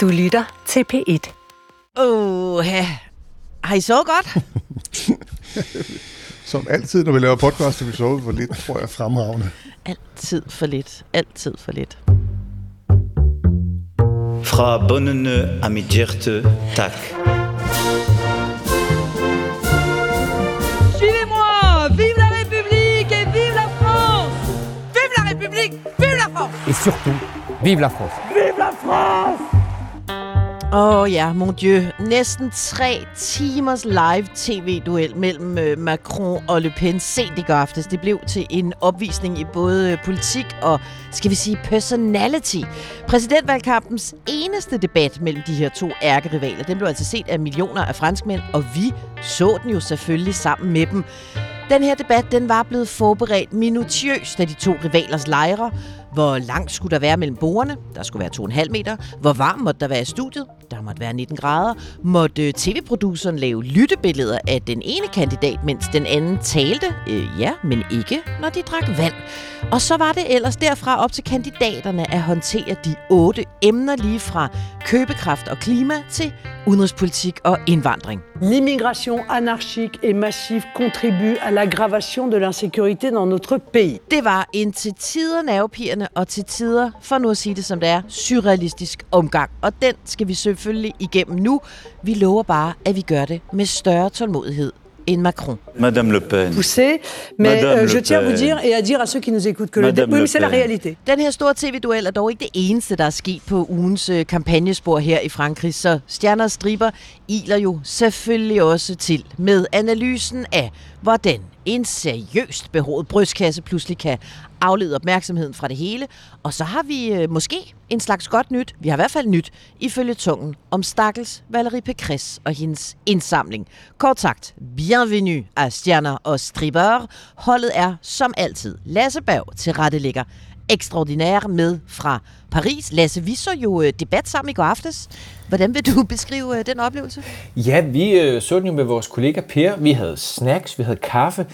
Du lytter til P1. Åh, oh, har I så godt? Som altid, når vi laver podcast, vi sover for lidt, tror jeg. Fremragende. Altid for lidt. Altid for lidt. Fra bundene af mit hjerte, tak. Suivez-moi Vive la République et vive la France Vive la République Vive la France Et surtout, vive la France Vive la France Åh oh, ja, mon dieu. Næsten tre timers live tv-duel mellem øh, Macron og Le Pen sent i går aftes. Det blev til en opvisning i både øh, politik og, skal vi sige, personality. Præsidentvalgkampens eneste debat mellem de her to ærkerivaler, den blev altså set af millioner af franskmænd, og vi så den jo selvfølgelig sammen med dem. Den her debat den var blevet forberedt minutiøst af de to rivalers lejre. Hvor langt skulle der være mellem bordene? Der skulle være 2,5 meter. Hvor varmt måtte der være i studiet? Der måtte være 19 grader. Måtte tv-produceren lave lyttebilleder af den ene kandidat, mens den anden talte? Øh, ja, men ikke, når de drak vand. Og så var det ellers derfra op til kandidaterne at håndtere de otte emner lige fra købekraft og klima til udenrigspolitik og indvandring. L'immigration anarchique et massive contribue à l'aggravation de l'insécurité dans notre pays. Det var en til tider nervepirrende og til tider, for nu at sige det som det er, surrealistisk omgang. Og den skal vi selvfølgelig igennem nu. Vi lover bare, at vi gør det med større tålmodighed end Macron. Madame Le Pen. Poussé, mais Madame euh, je Le tiens à vous Pen. dire et à dire à ceux qui nous écoutent que le Madame Le oui, c'est la réalité. Den her store tv-duel er dog ikke det eneste, der er sket på ugens øh, kampagnespor her i Frankrig, så stjerner og striber iler jo selvfølgelig også til med analysen af, hvordan en seriøst behovet brystkasse pludselig kan aflede opmærksomheden fra det hele. Og så har vi øh, måske en slags godt nyt, vi har i hvert fald nyt, ifølge tungen om stakkels Valerie Pekris og hendes indsamling. Kort sagt, bienvenue af stjerner og striber. Holdet er som altid Lasse Berg til rettelægger ekstraordinær med fra Paris. Lasse, vi så jo øh, debat sammen i går aftes. Hvordan vil du beskrive øh, den oplevelse? Ja, vi øh, så den jo med vores kollega Per. Vi havde snacks, vi havde kaffe.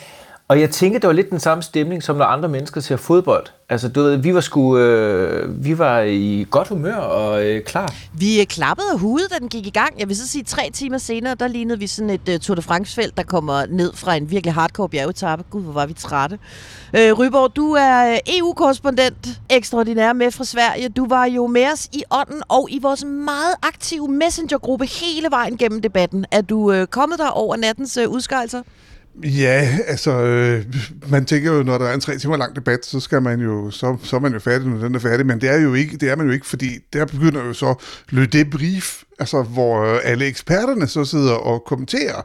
Og jeg tænker, det var lidt den samme stemning, som når andre mennesker ser fodbold. Altså, du ved, vi var sgu, øh, vi var i godt humør og øh, klar. Vi øh, klappede af hovedet, da den gik i gang. Jeg vil så sige, tre timer senere, der lignede vi sådan et uh, Tour de France-felt, der kommer ned fra en virkelig hardcore bjergetappe. Gud, hvor var vi trætte. Øh, Ryborg, du er øh, EU-korrespondent ekstraordinær med fra Sverige. Du var jo med os i ånden og i vores meget aktive messengergruppe hele vejen gennem debatten. Er du øh, kommet der over nattens øh, udskejelser? Ja, altså, øh, man tænker jo, når der er en tre timer lang debat, så skal man jo, så, så er man jo færdig, når den er færdig, men det er jo ikke, det er man jo ikke, fordi der begynder jo så le debrief altså hvor øh, alle eksperterne så sidder og kommenterer,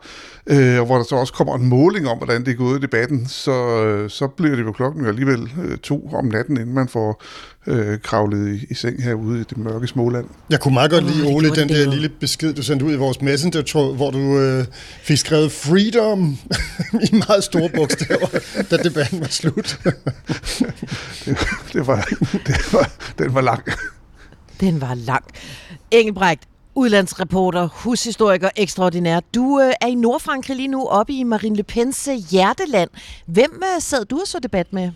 øh, og hvor der så også kommer en måling om, hvordan det er gået i debatten, så, øh, så bliver det jo klokken alligevel øh, to om natten, inden man får øh, kravlet i, i seng herude i det mørke Småland. Jeg kunne meget godt lide, Ole, den der lille besked, du sendte ud i vores messenger hvor du øh, fik skrevet freedom i meget store bogstaver, da debatten var slut. det, det, var, det var, den var lang. Den var lang. Engelbrecht, udlandsreporter, hushistoriker ekstraordinær. Du øh, er i Nordfrankrig lige nu, oppe i Marine Le Pens øh, hjerteland. Hvem øh, sad du og så debat med?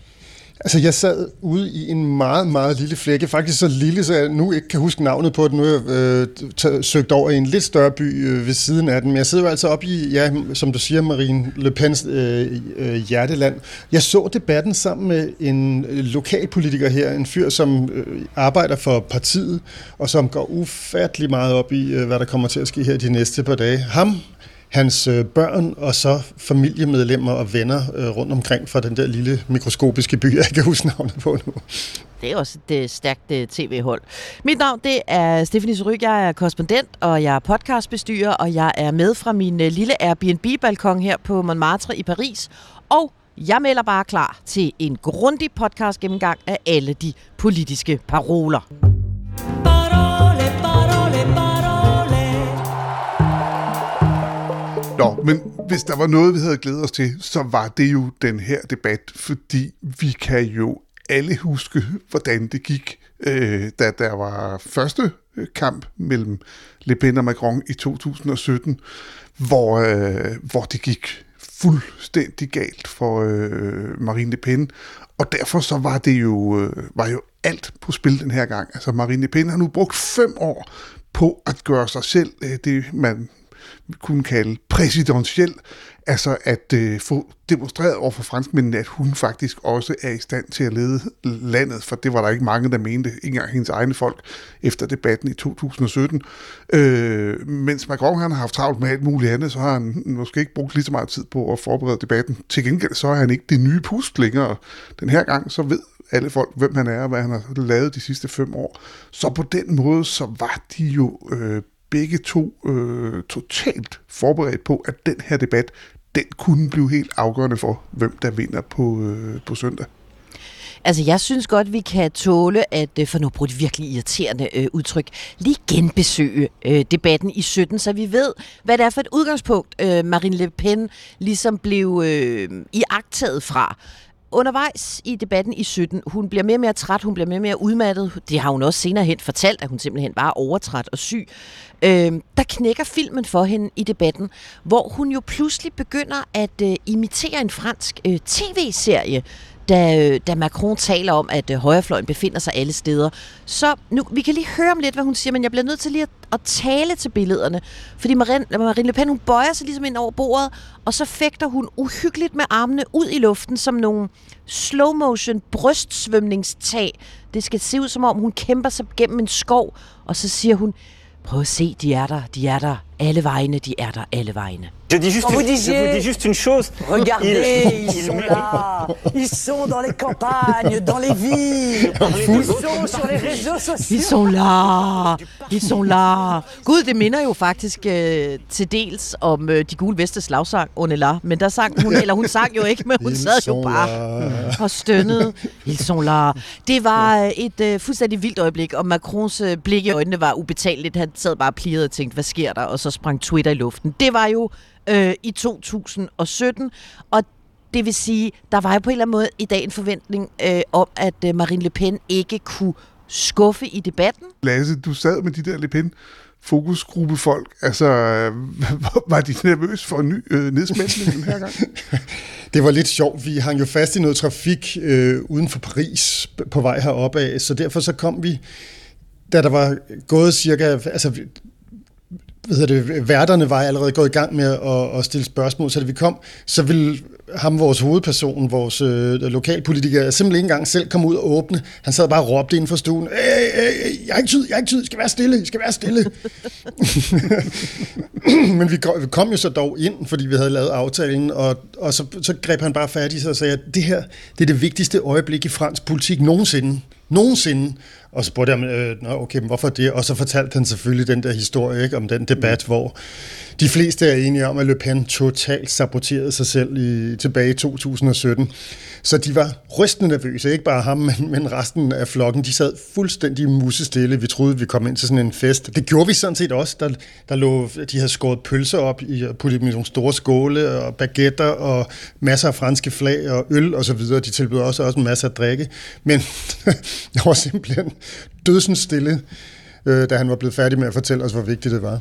Altså, jeg sad ude i en meget, meget lille flække. Faktisk så lille, så jeg nu ikke kan huske navnet på den. Nu har jeg øh, t- søgt over i en lidt større by øh, ved siden af den. Men jeg sidder jo altså oppe i, ja, som du siger, Marine Le Pens øh, øh, hjerteland. Jeg så debatten sammen med en øh, lokalpolitiker her, en fyr, som øh, arbejder for partiet, og som går ufattelig meget op i, øh, hvad der kommer til at ske her de næste par dage. Ham hans øh, børn og så familiemedlemmer og venner øh, rundt omkring fra den der lille mikroskopiske by, jeg kan huske navnet på nu. Det er også et stærkt øh, tv-hold. Mit navn det er Stephanie Suryk. Jeg er korrespondent, og jeg er podcastbestyrer, og jeg er med fra min lille Airbnb-balkon her på Montmartre i Paris. Og jeg melder bare klar til en grundig podcast gennemgang af alle de politiske paroler. Bada! Nå, men hvis der var noget, vi havde glædet os til, så var det jo den her debat, fordi vi kan jo alle huske, hvordan det gik, øh, da der var første øh, kamp mellem Le Pen og Macron i 2017, hvor, øh, hvor det gik fuldstændig galt for øh, Marine Le Pen, og derfor så var det jo, øh, var jo alt på spil den her gang. Altså Marine Le Pen har nu brugt fem år på at gøre sig selv øh, det, man kunne kalde præsidentiel, altså at øh, få demonstreret over for franskmændene, at hun faktisk også er i stand til at lede landet, for det var der ikke mange, der mente, ikke engang hendes egne folk, efter debatten i 2017. Øh, mens Macron han har haft travlt med alt muligt andet, så har han måske ikke brugt lige så meget tid på at forberede debatten. Til gengæld så er han ikke det nye pust længere. Den her gang så ved alle folk, hvem han er og hvad han har lavet de sidste fem år. Så på den måde, så var de jo øh, begge to øh, totalt forberedt på, at den her debat, den kunne blive helt afgørende for, hvem der vinder på, øh, på søndag. Altså, jeg synes godt, vi kan tåle at, øh, for nu bruge det virkelig irriterende øh, udtryk, lige genbesøge øh, debatten i 17, så vi ved, hvad det er for et udgangspunkt, øh, Marine Le Pen ligesom blev øh, iagtaget fra undervejs i debatten i 17, hun bliver mere og mere træt, hun bliver mere og mere udmattet. Det har hun også senere hen fortalt, at hun simpelthen var overtræt og syg. Øh, der knækker filmen for hende i debatten, hvor hun jo pludselig begynder at øh, imitere en fransk øh, tv-serie, da, da Macron taler om, at øh, højrefløjen befinder sig alle steder. Så nu, vi kan lige høre om lidt, hvad hun siger, men jeg bliver nødt til lige at, at tale til billederne. Fordi Marine, Marine Le Pen, hun bøjer sig ligesom ind over bordet, og så fægter hun uhyggeligt med armene ud i luften, som nogle slow motion brystsvømningstag. Det skal se ud, som om hun kæmper sig gennem en skov, og så siger hun, prøv at se, de er der, de er der, alle vegne, de er der, alle vegne. Je dis juste, Quand vous je disiez- vous dis juste une chose. Regardez, Il- ils sont là. Ils sont dans les campagnes, dans les villes. Ils sont sur les réseaux sociaux. Ils sont là, ils sont là. Gud, det minder jo faktisk øh, til dels om øh, de gule vestes slagsang, Onela. Men der sang hun, eller hun sang jo ikke, men hun Ils sad jo bare og stønnede. Ils sont là. Det var et øh, fuldstændig vildt øjeblik, og Macrons øh, blik i øjnene var ubetaleligt. Han sad bare pliret og tænkte, hvad sker der? Og så sprang Twitter i luften. Det var jo øh, i 2017, og det vil sige, der var jo på en eller anden måde i dag en forventning øh, om, at øh, Marine Le Pen ikke kunne skuffe i debatten. Lasse, du sad med de der Le Pen fokusgruppe folk. Altså, øh, var de nervøs for en ny øh, den her gang? Det var lidt sjovt. Vi hang jo fast i noget trafik øh, uden for Paris på vej heroppe af, så derfor så kom vi, da der var gået cirka, altså hvad hedder det, værterne var allerede gået i gang med at, at stille spørgsmål, så da vi kom, så ville ham, vores hovedperson, vores øh, lokalpolitiker, simpelthen ikke engang selv komme ud og åbne. Han sad bare og råbte inden for stuen, øh, øh, jeg har ikke tid, jeg har ikke tid, skal være stille, skal være stille. Men vi kom, vi kom jo så dog ind, fordi vi havde lavet aftalen, og, og så, så greb han bare fat i sig og sagde, at det her det er det vigtigste øjeblik i fransk politik nogensinde. Nogensinde. Og så spurgte jeg, øh, Nå, okay, men hvorfor det? Og så fortalte han selvfølgelig den der historie ikke, om den debat, mm. hvor de fleste er enige om, at Le Pen totalt saboterede sig selv i, tilbage i 2017. Så de var rystende nervøse, ikke bare ham, men, men resten af flokken. De sad fuldstændig musestille. Vi troede, vi kom ind til sådan en fest. Det gjorde vi sådan set også. Der, der lå, de havde skåret pølser op i puttet dem i nogle store skåle og baguetter og masser af franske flag og øl og så videre. De tilbød også, også en masse at drikke. Men jeg var simpelthen dødsens stille, øh, da han var blevet færdig med at fortælle os, hvor vigtigt det var.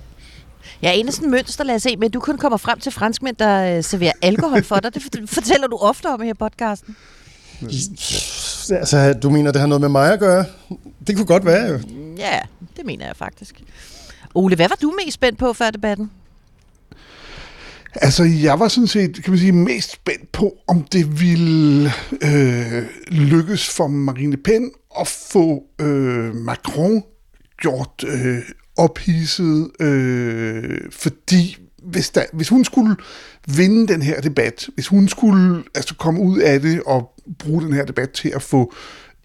Ja, en af sådan mønster, lad os se, men du kun kommer frem til franskmænd, der øh, serverer alkohol for dig. Det fort- fortæller du ofte om her i podcasten. Altså, du mener, det har noget med mig at gøre? Det kunne godt være jo. Ja, det mener jeg faktisk. Ole, hvad var du mest spændt på før debatten? Altså, jeg var sådan set, kan man sige, mest spændt på, om det ville øh, lykkes for Marine Le Pen at få øh, Macron gjort øh, ophidset, øh, fordi hvis, der, hvis hun skulle vinde den her debat, hvis hun skulle altså komme ud af det og bruge den her debat til at få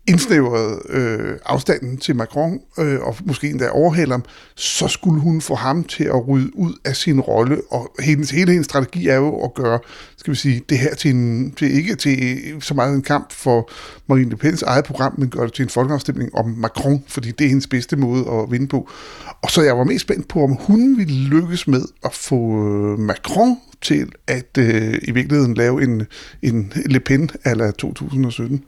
indsnævret øh, afstanden til Macron, øh, og måske endda overhale ham, så skulle hun få ham til at rydde ud af sin rolle, og hendes, hele hendes strategi er jo at gøre, skal vi sige, det her til, en, til ikke til så meget en kamp for Marine Le Pens eget program, men gøre det til en folkeafstemning om Macron, fordi det er hendes bedste måde at vinde på. Og så jeg var mest spændt på, om hun ville lykkes med at få øh, Macron til at øh, i virkeligheden lave en, en Le Pen ala 2017.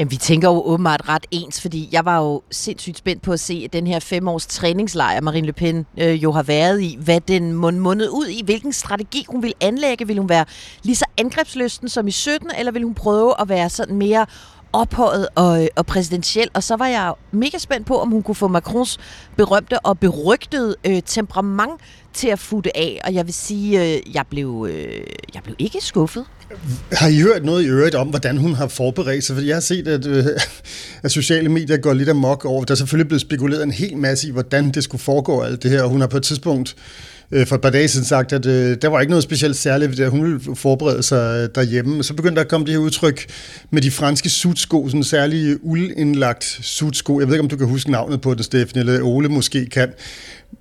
Jamen, vi tænker jo åbenbart ret ens, fordi jeg var jo sindssygt spændt på at se den her fem års træningslejr, Marine Le Pen øh, jo har været i, hvad den mund mundet ud i, hvilken strategi hun vil anlægge. Vil hun være lige så angrebsløsten som i 17, eller vil hun prøve at være sådan mere ophøjet og, øh, og præsidentiel, og så var jeg mega spændt på, om hun kunne få Macrons berømte og berygtede øh, temperament til at futte af, og jeg vil sige, øh, jeg, blev, øh, jeg blev ikke skuffet. Har I hørt noget i øvrigt om, hvordan hun har forberedt sig? For jeg har set, at, øh, at sociale medier går lidt amok over. Der er selvfølgelig blevet spekuleret en hel masse i, hvordan det skulle foregå alt det her, og hun har på et tidspunkt øh, for et par dage siden sagt, at øh, der var ikke noget specielt særligt, ved at hun ville forberede sig øh, derhjemme. Og så begyndte der at komme det her udtryk med de franske sutsko, sådan en særlig uldindlagt sutsko. Jeg ved ikke, om du kan huske navnet på det, Steffen, eller Ole måske kan.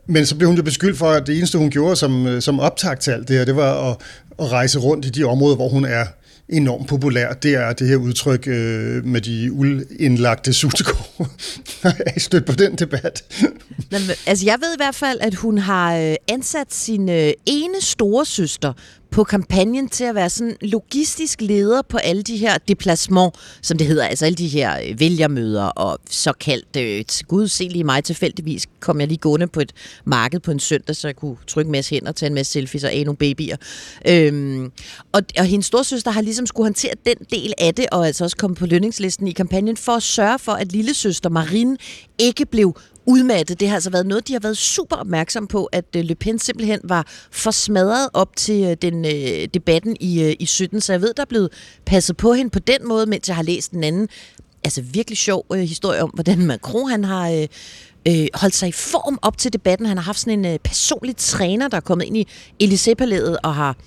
Men så blev hun jo beskyldt for, at det eneste, hun gjorde som, øh, som optag til alt det her, det var at, at rejse rundt i de områder, hvor hun er enormt populær, det er det her udtryk øh, med de uldindlagte sutsko. er I stødt på den debat? Nå, altså, jeg ved i hvert fald, at hun har øh, ansat sin øh, ene store søster på kampagnen til at være sådan logistisk leder på alle de her deplacement, som det hedder, altså alle de her øh, vælgermøder og såkaldt, øh, gud se lige mig tilfældigvis, kom jeg lige gående på et marked på en søndag, så jeg kunne trykke en masse hænder, tage en masse selfies og af nogle babyer. Øhm, og, og hendes storsøster har ligesom skulle håndtere den del af det, og altså også komme på lønningslisten i kampagnen, for at sørge for, at lille søster Marine ikke blev udmattet. Det har altså været noget, de har været super opmærksom på, at øh, Le Pen simpelthen var for smadret op til øh, den øh, debatten i, øh, i 17. Så jeg ved, der er blevet passet på hende på den måde, mens jeg har læst den anden altså virkelig sjov øh, historie om, hvordan Macron han har øh, øh, holdt sig i form op til debatten. Han har haft sådan en øh, personlig træner, der er kommet ind i Élysée-palæet og har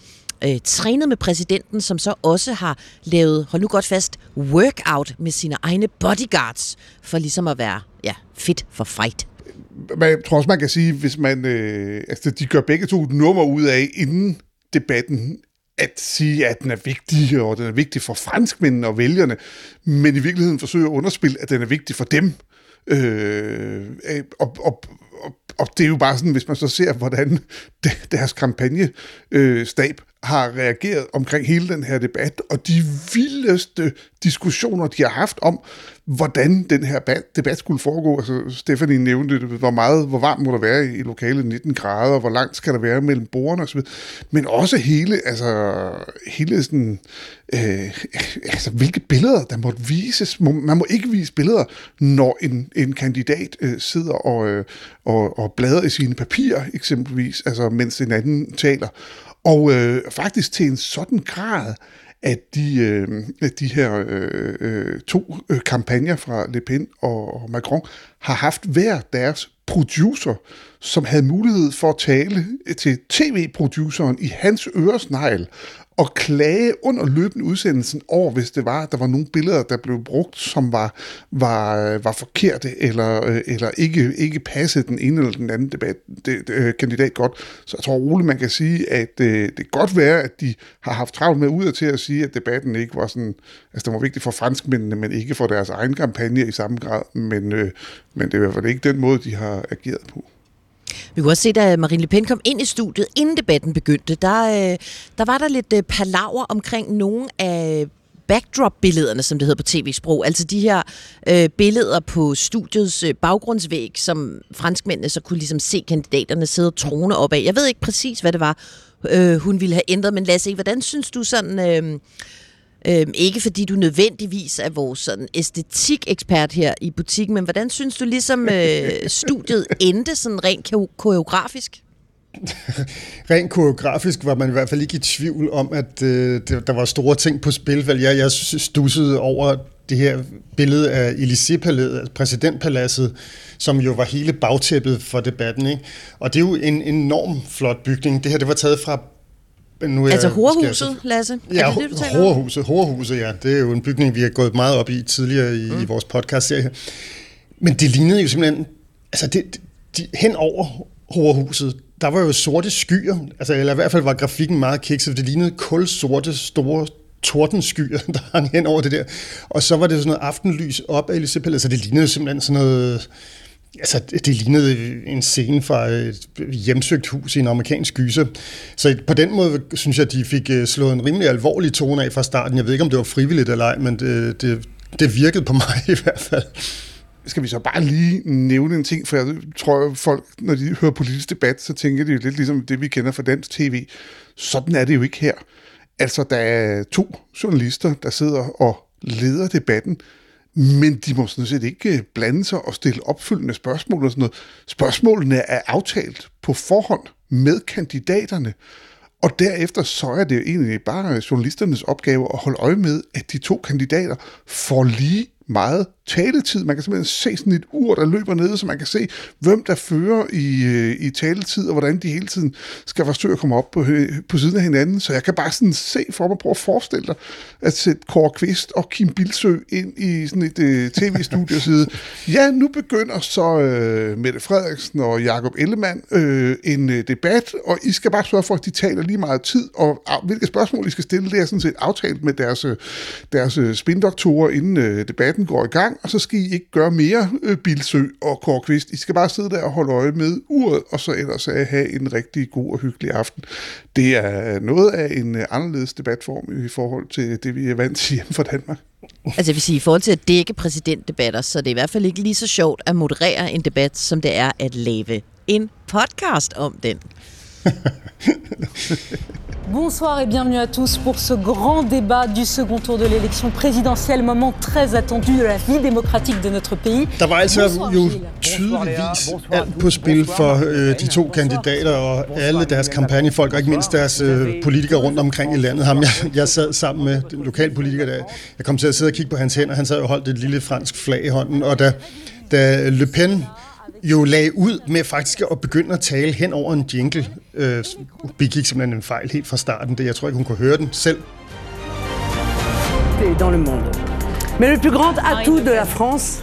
øh, trænet med præsidenten, som så også har lavet, hold nu godt fast, workout med sine egne bodyguards, for ligesom at være ja, fit for fight. Men jeg tror også, man kan sige, hvis man... Øh, altså, de gør begge to et nummer ud af inden debatten, at sige, at den er vigtig, og den er vigtig for franskmændene og vælgerne, men i virkeligheden forsøger at underspille, at den er vigtig for dem. Øh, øh og, og, og, og det er jo bare sådan, hvis man så ser, hvordan deres kampagnestab øh, har reageret omkring hele den her debat, og de vildeste diskussioner, de har haft om, hvordan den her debat skulle foregå. Altså, Stephanie nævnte, hvor meget, hvor varmt må der være i lokalet, 19 grader, hvor langt skal der være mellem bordene osv. Men også hele, altså, hele sådan, øh, altså, hvilke billeder, der måtte vises. Man må ikke vise billeder, når en, en kandidat øh, sidder og, øh, og, og bladrer i sine papirer, eksempelvis, altså, mens en anden taler. Og øh, faktisk til en sådan grad, at de, øh, de her øh, øh to øh, kampagner fra Le Pen og, og Macron har haft hver deres producer, som havde mulighed for at tale til tv-produceren i hans øresnegl og klage under løbende udsendelsen over, hvis det var, at der var nogle billeder, der blev brugt, som var, var, var forkerte, eller, øh, eller ikke, ikke passede den ene eller den anden debat, det, det, øh, kandidat godt. Så jeg tror roligt, man kan sige, at det, det kan godt være, at de har haft travlt med ud til at sige, at debatten ikke var sådan, altså den var vigtig for franskmændene, men ikke for deres egen kampagne i samme grad, men, øh, men det er i hvert fald ikke den måde, de har ageret på. Vi kunne også se, da Marine Le Pen kom ind i studiet, inden debatten begyndte, der, øh, der var der lidt øh, palaver omkring nogle af backdrop-billederne, som det hedder på tv-sprog. Altså de her øh, billeder på studiets øh, baggrundsvæg, som franskmændene så kunne ligesom se kandidaterne sidde og trone op af. Jeg ved ikke præcis, hvad det var, øh, hun ville have ændret, men lad se, hvordan synes du sådan... Øh, Øhm, ikke fordi du nødvendigvis er vores sådan æstetikekspert her i butikken, men hvordan synes du ligesom øh, studiet endte sådan rent koreografisk? Rent koreografisk var man i hvert fald ikke i tvivl om, at øh, der var store ting på spil. Jeg, jeg stussede over det her billede af Élysée-palæet, altså præsidentpaladset, som jo var hele bagtæppet for debatten. Ikke? Og det er jo en enorm flot bygning. Det her det var taget fra nu er, altså Horhuset, Lasse? Ja, det, det, du Horhuset, Horhuset, ja. Det er jo en bygning, vi har gået meget op i tidligere i, mm. i vores podcast-serie. Men det lignede jo simpelthen... Altså, det, de, hen over Horhuset, der var jo sorte skyer. Altså, eller i hvert fald var grafikken meget kikset. Det lignede kulsorte, store tordenskyer, der hang hen over det der. Og så var det sådan noget aftenlys op af Elisabeth. Så det lignede simpelthen sådan noget Altså, det lignede en scene fra et hjemsøgt hus i en amerikansk gyser. Så på den måde synes jeg, at de fik øh, slået en rimelig alvorlig tone af fra starten. Jeg ved ikke, om det var frivilligt eller ej, men det, det, det virkede på mig i hvert fald. Skal vi så bare lige nævne en ting, for jeg tror, at folk, når de hører politisk debat, så tænker de jo lidt ligesom det, vi kender fra dansk tv. Sådan er det jo ikke her. Altså, der er to journalister, der sidder og leder debatten, men de må sådan set ikke øh, blande sig og stille opfølgende spørgsmål og sådan noget. Spørgsmålene er aftalt på forhånd med kandidaterne, og derefter så er det egentlig bare journalisternes opgave at holde øje med, at de to kandidater får lige meget taletid. Man kan simpelthen se sådan et ur, der løber ned, så man kan se, hvem der fører i, øh, i taletid, og hvordan de hele tiden skal forsøge at komme op på, øh, på siden af hinanden. Så jeg kan bare sådan se for mig, prøve at forestille dig, at sætte Kåre Kvist og Kim Bilsø ind i sådan et uh, tv-studie og sige, ja, nu begynder så uh, Mette Frederiksen og Jakob Ellemann uh, en uh, debat, og I skal bare sørge for, at de taler lige meget tid, og uh, hvilke spørgsmål I skal stille, det er sådan set aftalt med deres, uh, deres spindoktorer, inden uh, debatten går i gang, og så skal I ikke gøre mere øh, Bilsø og Korkvist. I skal bare sidde der og holde øje med uret, og så ellers øh, have en rigtig god og hyggelig aften. Det er noget af en øh, anderledes debatform i forhold til det, vi er vant til hjemme fra Danmark. Altså jeg vil sige, i forhold til at dække præsidentdebatter, så det er i hvert fald ikke lige så sjovt at moderere en debat, som det er at lave en podcast om den. Bonsoir et bienvenue à tous pour ce grand débat du second tour de l'élection présidentielle, moment très attendu de la vie démocratique de notre pays. Der var altså jo tydeligvis alt på spil for øh, de to kandidater og alle deres kampagnefolk, og ikke mindst deres øh, politikere rundt omkring i landet. Ham, jeg, jeg sad sammen med den lokalpolitiker, der jeg kom til at sidde og kigge på hans hænder. Han sad og holdt et lille fransk flag i hånden, og da, da Le Pen jo lagde ud med faktisk at begynde at tale hen over en jingle. Øh, begik simpelthen en fejl helt fra starten. Det, jeg tror ikke, hun kunne høre den selv. dans le monde. Mais le plus grand atout de la France,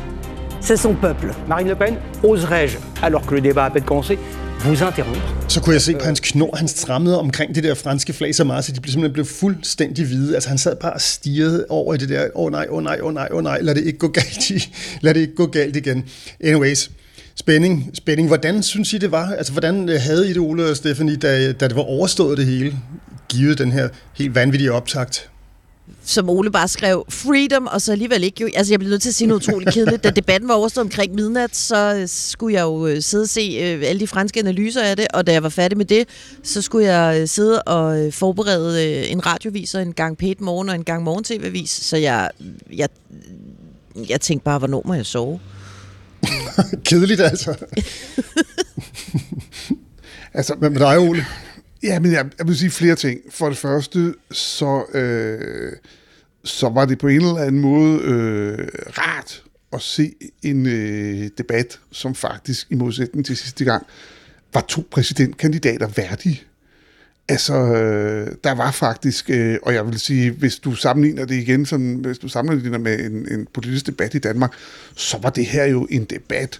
c'est son peuple. Marine Le Pen, oserais-je, alors que le débat a peine commencé, vous interrompre Så kunne jeg se på hans knor, han strammede omkring det der franske flag så meget, så de blev simpelthen blev fuldstændig hvide. Altså han sad bare og stirrede over i det der, åh oh, nej, åh oh, nej, åh oh, nej, åh oh, nej, lad det ikke gå galt, i, lad det ikke gå galt igen. Anyways, spænding, spænding. Hvordan synes I det var? Altså hvordan øh, havde I det, Ole og Stephanie, da, da det var overstået det hele, givet den her helt vanvittige optakt? som Ole bare skrev, freedom, og så alligevel ikke jo. Altså, jeg blev nødt til at sige noget utroligt kedeligt. Da debatten var overstået omkring midnat, så øh, skulle jeg jo øh, sidde og se alle de franske analyser af det, og da jeg var færdig med det, så skulle jeg sidde og forberede en radioviser en gang pæt morgen og en gang morgen-tv-vis, så jeg, jeg, jeg tænkte bare, hvornår må jeg sove? Kedeligt altså. altså, men med dig, Ole? Ja, men jeg, jeg vil sige flere ting. For det første, så, øh, så var det på en eller anden måde øh, rart at se en øh, debat, som faktisk i modsætning til sidste gang, var to præsidentkandidater værdige. Altså, øh, der var faktisk, øh, og jeg vil sige, hvis du sammenligner det igen, som, hvis du sammenligner det med en, en politisk debat i Danmark, så var det her jo en debat,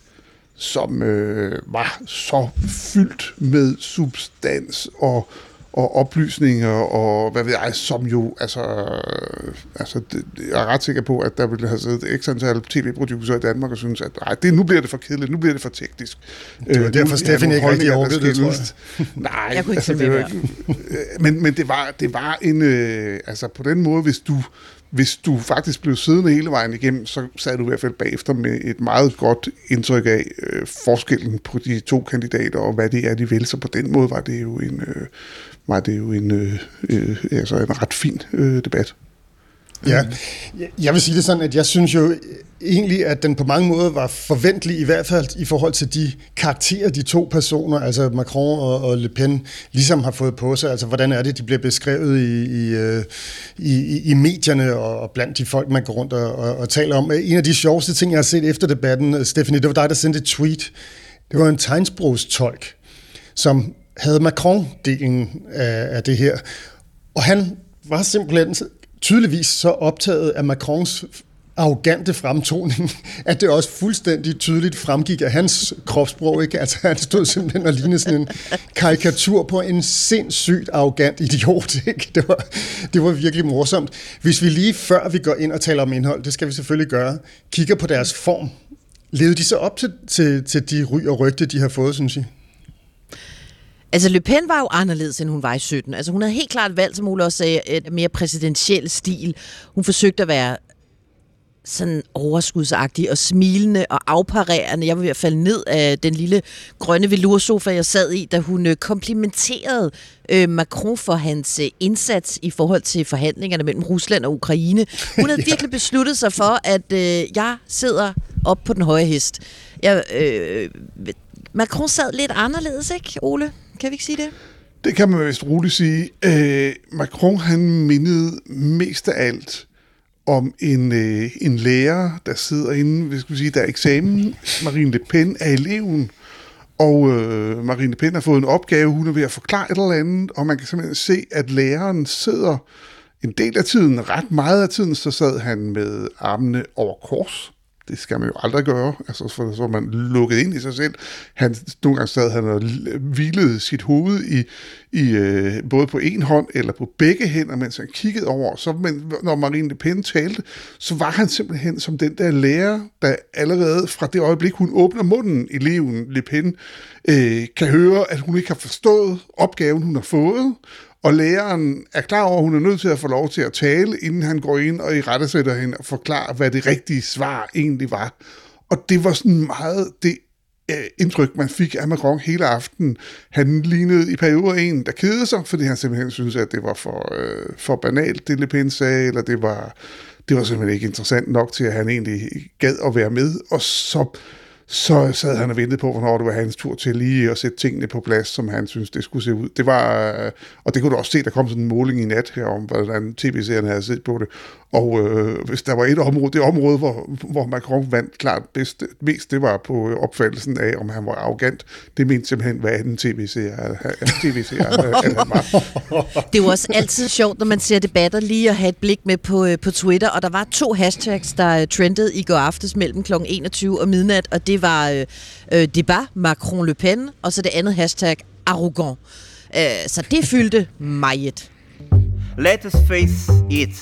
som øh, var så fyldt med substans og, og oplysninger, og hvad ved jeg, som jo, altså, øh, altså det, jeg er ret sikker på, at der ville have siddet x antal tv-producer i Danmark og synes, at ej, det, nu bliver det for kedeligt, nu bliver det for teknisk. Det var øh, derfor, Steffen ikke rigtig orkede det, tror jeg. Nej, jeg kunne ikke altså, det var, men, men det var, det var en, øh, altså på den måde, hvis du, hvis du faktisk blev siddende hele vejen igennem, så sad du i hvert fald bagefter med et meget godt indtryk af øh, forskellen på de to kandidater, og hvad det er, de vil. Så på den måde var det jo en, øh, var det jo en, øh, øh, altså en ret fin øh, debat. Ja, jeg vil sige det sådan, at jeg synes jo egentlig, at den på mange måder var forventelig, i hvert fald i forhold til de karakterer, de to personer, altså Macron og, og Le Pen, ligesom har fået på sig. Altså, hvordan er det, de bliver beskrevet i, i, øh, i, i medierne og, og blandt de folk, man går rundt og, og, og taler om. En af de sjoveste ting, jeg har set efter debatten, Stephanie, det var dig, der sendte et tweet. Det var en tegnsprogstolk, som havde Macron-delen af, af det her. Og han var simpelthen tydeligvis så optaget af Macrons arrogante fremtoning, at det også fuldstændig tydeligt fremgik af hans kropssprog. Ikke? Altså, han stod simpelthen og lignede sådan en karikatur på en sindssygt arrogant idiot. Ikke? Det, var, det var virkelig morsomt. Hvis vi lige før vi går ind og taler om indhold, det skal vi selvfølgelig gøre, kigger på deres form, levede de så op til, til, til de ry og rygte, de har fået, synes I? Altså, Le Pen var jo anderledes, end hun var i 17. Altså, hun havde helt klart valgt, som Ole også sagde, et mere præsidentiel stil. Hun forsøgte at være sådan overskudsagtig og smilende og afparerende. Jeg var ved at falde ned af den lille grønne velursofa, jeg sad i, da hun øh, komplimenterede øh, Macron for hans øh, indsats i forhold til forhandlingerne mellem Rusland og Ukraine. Hun havde ja. virkelig besluttet sig for, at øh, jeg sidder op på den høje hest. Jeg, øh, Macron sad lidt anderledes, ikke, Ole? Kan vi ikke sige det? Det kan man vist roligt sige. Øh, Macron han mindede mest af alt om en, øh, en lærer, der sidder inde, hvis vi sige, der er eksamen. Marine Le Pen er eleven, og øh, Marine Le Pen har fået en opgave, hun er ved at forklare et eller andet, og man kan simpelthen se, at læreren sidder en del af tiden, ret meget af tiden, så sad han med armene over kors, det skal man jo aldrig gøre, altså for så man lukket ind i sig selv. Han, nogle gange sad han og hvilede sit hoved i, i øh, både på en hånd eller på begge hænder, mens han kiggede over. Så men, når Marine Le Pen talte, så var han simpelthen som den der lærer, der allerede fra det øjeblik, hun åbner munden, eleven Le Pen, øh, kan høre, at hun ikke har forstået opgaven, hun har fået, og læreren er klar over, at hun er nødt til at få lov til at tale, inden han går ind og i rettesætter hende og forklarer, hvad det rigtige svar egentlig var. Og det var sådan meget det øh, indtryk, man fik af Macron hele aftenen. Han lignede i perioder en, der kedede sig, fordi han simpelthen synes, at det var for, øh, for banalt, det Le Pen sagde, eller det var, det var simpelthen ikke interessant nok til, at han egentlig gad at være med. Og så så sad han og ventede på, hvornår det var hans tur til lige at sætte tingene på plads, som han synes det skulle se ud. Det var, øh, og det kunne du også se, der kom sådan en måling i nat her om, hvordan tv-serien havde set på det. Og øh, hvis der var et område, det område, hvor, hvor Macron vandt klart bedst, mest, det var på opfattelsen af, om han var arrogant. Det mente simpelthen, hvad anden tv-serie, TV-serie at han var. Det er jo også altid sjovt, når man ser debatter, lige at have et blik med på, øh, på Twitter, og der var to hashtags, der trendede i går aftes mellem kl. 21 og midnat, og det var øh, øh, debat Macron Le Pen, og så det andet hashtag arrogant. Øh, så det fyldte meget. Let us face it.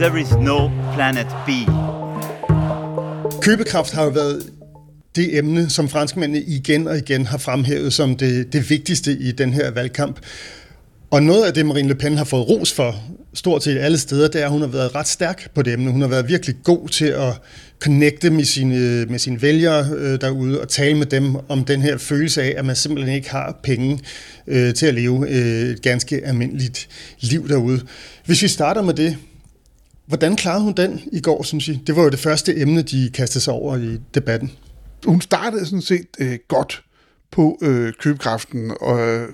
There is no planet B. Købekraft har jo været det emne, som franskmændene igen og igen har fremhævet som det, det vigtigste i den her valgkamp. Og noget af det, Marine Le Pen har fået ros for, stort set alle steder, det er, at hun har været ret stærk på det emne. Hun har været virkelig god til at connecte med sine, med sine vælgere øh, derude og tale med dem om den her følelse af, at man simpelthen ikke har penge øh, til at leve øh, et ganske almindeligt liv derude. Hvis vi starter med det, hvordan klarede hun den i går, synes I? Det var jo det første emne, de kastede sig over i debatten. Hun startede sådan set øh, godt på øh, købekraften. Og, øh,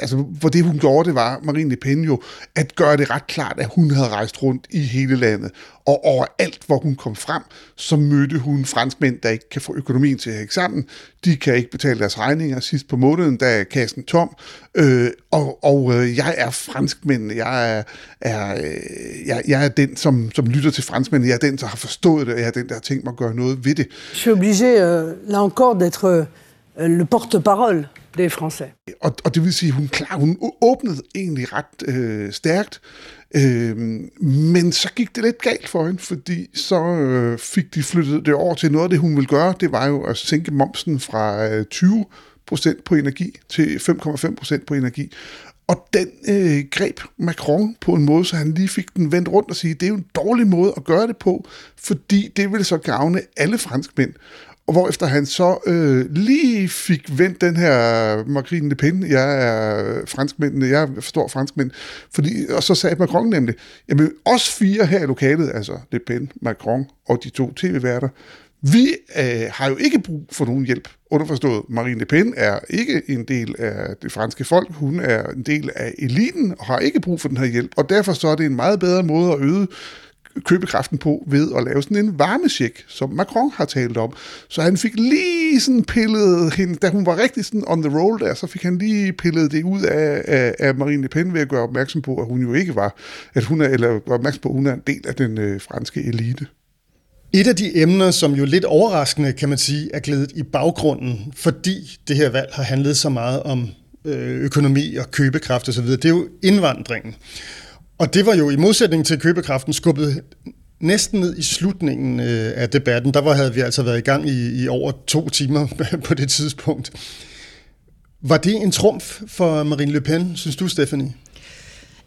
altså, hvor det hun gjorde, det var, Marine Le Pen jo, at gøre det ret klart, at hun havde rejst rundt i hele landet. Og overalt, hvor hun kom frem, så mødte hun franskmænd, der ikke kan få økonomien til at hænge sammen. De kan ikke betale deres regninger sidst på måneden, der er kassen tom. Øh, og og øh, jeg er franskmænd. Jeg er, er, øh, jeg, jeg er den, som, som lytter til franskmænd. Jeg er den, der har forstået det, og jeg er den, der har tænkt mig at gøre noget ved det. Je suis obligé, euh, là encore, d'être Euh, le porte-parole des Français. Og, og det vil sige, hun klar, hun åbnede egentlig ret øh, stærkt, øh, men så gik det lidt galt for hende, fordi så øh, fik de flyttet det over til noget af det, hun ville gøre, det var jo at sænke momsen fra øh, 20 procent på energi til 5,5 procent på energi. Og den øh, greb Macron på en måde, så han lige fik den vendt rundt og sige, det er jo en dårlig måde at gøre det på, fordi det vil så gavne alle franskmænd. Og hvor efter han så øh, lige fik vendt den her Marine Le Pen, jeg er franskmændene, jeg forstår franskmænd, fordi, og så sagde Macron nemlig, jamen os fire her i lokalet, altså Le Pen, Macron og de to tv-værter, vi øh, har jo ikke brug for nogen hjælp. Underforstået, Marine Le Pen er ikke en del af det franske folk, hun er en del af eliten og har ikke brug for den her hjælp, og derfor så er det en meget bedre måde at øge købekraften på ved at lave sådan en varmesjek, som Macron har talt om. Så han fik lige sådan pillet hende, da hun var rigtig sådan on the roll der, så fik han lige pillet det ud af, af, af Marine Le Pen ved at gøre opmærksom på, at hun jo ikke var, at hun er, eller var opmærksom på, at hun er en del af den øh, franske elite. Et af de emner, som jo lidt overraskende, kan man sige, er glædet i baggrunden, fordi det her valg har handlet så meget om øh, økonomi og købekraft osv., det er jo indvandringen. Og det var jo i modsætning til købekraften skubbet næsten ned i slutningen øh, af debatten. Der var, havde vi altså været i gang i, i over to timer på det tidspunkt. Var det en trumf for Marine Le Pen, synes du, Stephanie?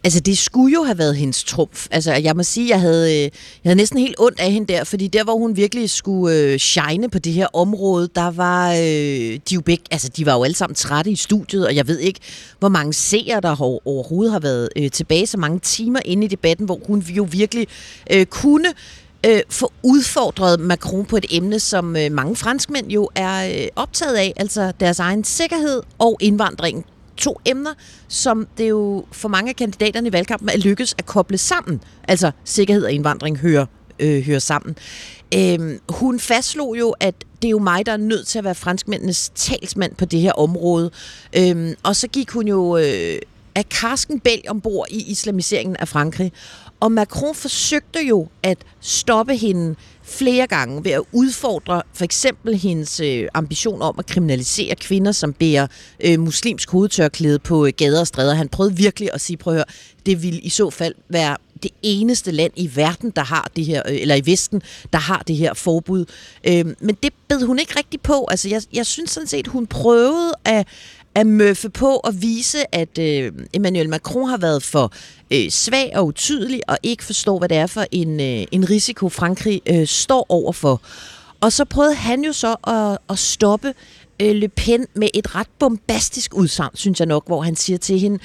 Altså, det skulle jo have været hendes trumf. Altså, jeg må sige, jeg havde, øh, jeg havde næsten helt ondt af hende der, fordi der, hvor hun virkelig skulle øh, shine på det her område, der var øh, de jo begge, altså, de var jo alle sammen trætte i studiet, og jeg ved ikke, hvor mange seere, der har, overhovedet har været øh, tilbage så mange timer inde i debatten, hvor hun jo virkelig øh, kunne øh, få udfordret Macron på et emne, som øh, mange franskmænd jo er øh, optaget af, altså deres egen sikkerhed og indvandring to emner, som det jo for mange af kandidaterne i valgkampen er lykkedes at koble sammen. Altså sikkerhed og indvandring hører, øh, hører sammen. Øh, hun fastslog jo, at det er jo mig, der er nødt til at være franskmændenes talsmand på det her område. Øh, og så gik hun jo øh, af karsken bælg ombord i islamiseringen af Frankrig. Og Macron forsøgte jo at stoppe hende flere gange ved at udfordre for eksempel hendes øh, ambition om at kriminalisere kvinder, som bærer øh, muslimsk hovedtørklæde på øh, gader og stræder. Han prøvede virkelig at sige, prøv at høre, det vil i så fald være det eneste land i verden, der har det her, øh, eller i Vesten, der har det her forbud. Øh, men det bed hun ikke rigtig på. Altså, jeg, jeg synes sådan set, hun prøvede at at møffe på og vise, at øh, Emmanuel Macron har været for øh, svag og utydelig og ikke forstår, hvad det er for en, øh, en risiko, Frankrig øh, står overfor. Og så prøvede han jo så at, at stoppe øh, Le Pen med et ret bombastisk udsagn, synes jeg nok, hvor han siger til hende,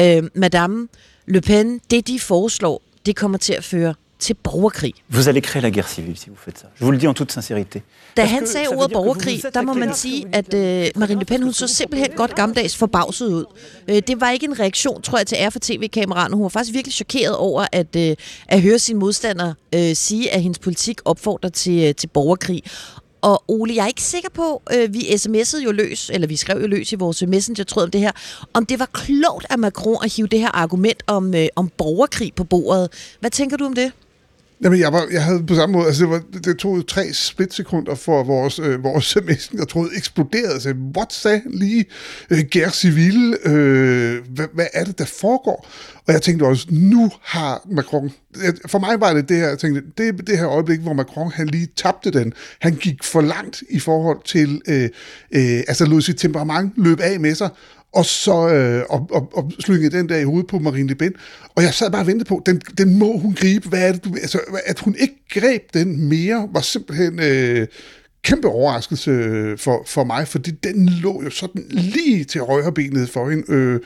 øh, Madame Le Pen, det de foreslår, det kommer til at føre til borgerkrig. Vous allez créer la guerre civile si vous faites ça. Je vous le dis en toute sincérité. Da han sagde ordet borgerkrig, der må man sige, at øh, Marine Le Pen, hun så simpelthen godt gammeldags forbavset ud. Øh, det var ikke en reaktion, tror jeg, til ære for tv-kameraerne. Hun var faktisk virkelig chokeret over at, øh, at høre sin modstander øh, sige, at hendes politik opfordrer til, øh, til borgerkrig. Og Ole, jeg er ikke sikker på, øh, vi sms'ede jo løs, eller vi skrev jo løs i vores messenger-tråd om det her, om det var klogt af Macron at hive det her argument om, øh, om borgerkrig på bordet. Hvad tænker du om det? Jamen, jeg, var, jeg havde på samme måde, altså det, var, det tog tre splitsekunder for vores, øh, vores jeg troede eksploderede. Så what sagde lige øh, Gær Civil? Øh, hvad, hvad er det, der foregår? Og jeg tænkte også, nu har Macron... For mig var det det her, jeg tænkte, det, det her øjeblik, hvor Macron han lige tabte den. Han gik for langt i forhold til, øh, øh, altså lod sit temperament løbe af med sig, og så øh, og, og, og slyngede den der i hovedet på Marine Le Pen. Og jeg sad bare og ventede på, den, den må hun gribe. Hvad er det, du, altså, at hun ikke greb den mere, var simpelthen øh, kæmpe overraskelse øh, for, for mig, fordi den lå jo sådan lige til højrebenet for hende. Øh,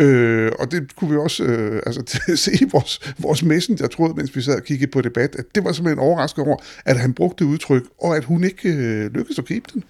øh, og det kunne vi også øh, altså, se i vores, vores messenger, troede, mens vi sad og kiggede på debat, at det var simpelthen overrasket over, at han brugte udtryk, og at hun ikke øh, lykkedes at gribe den.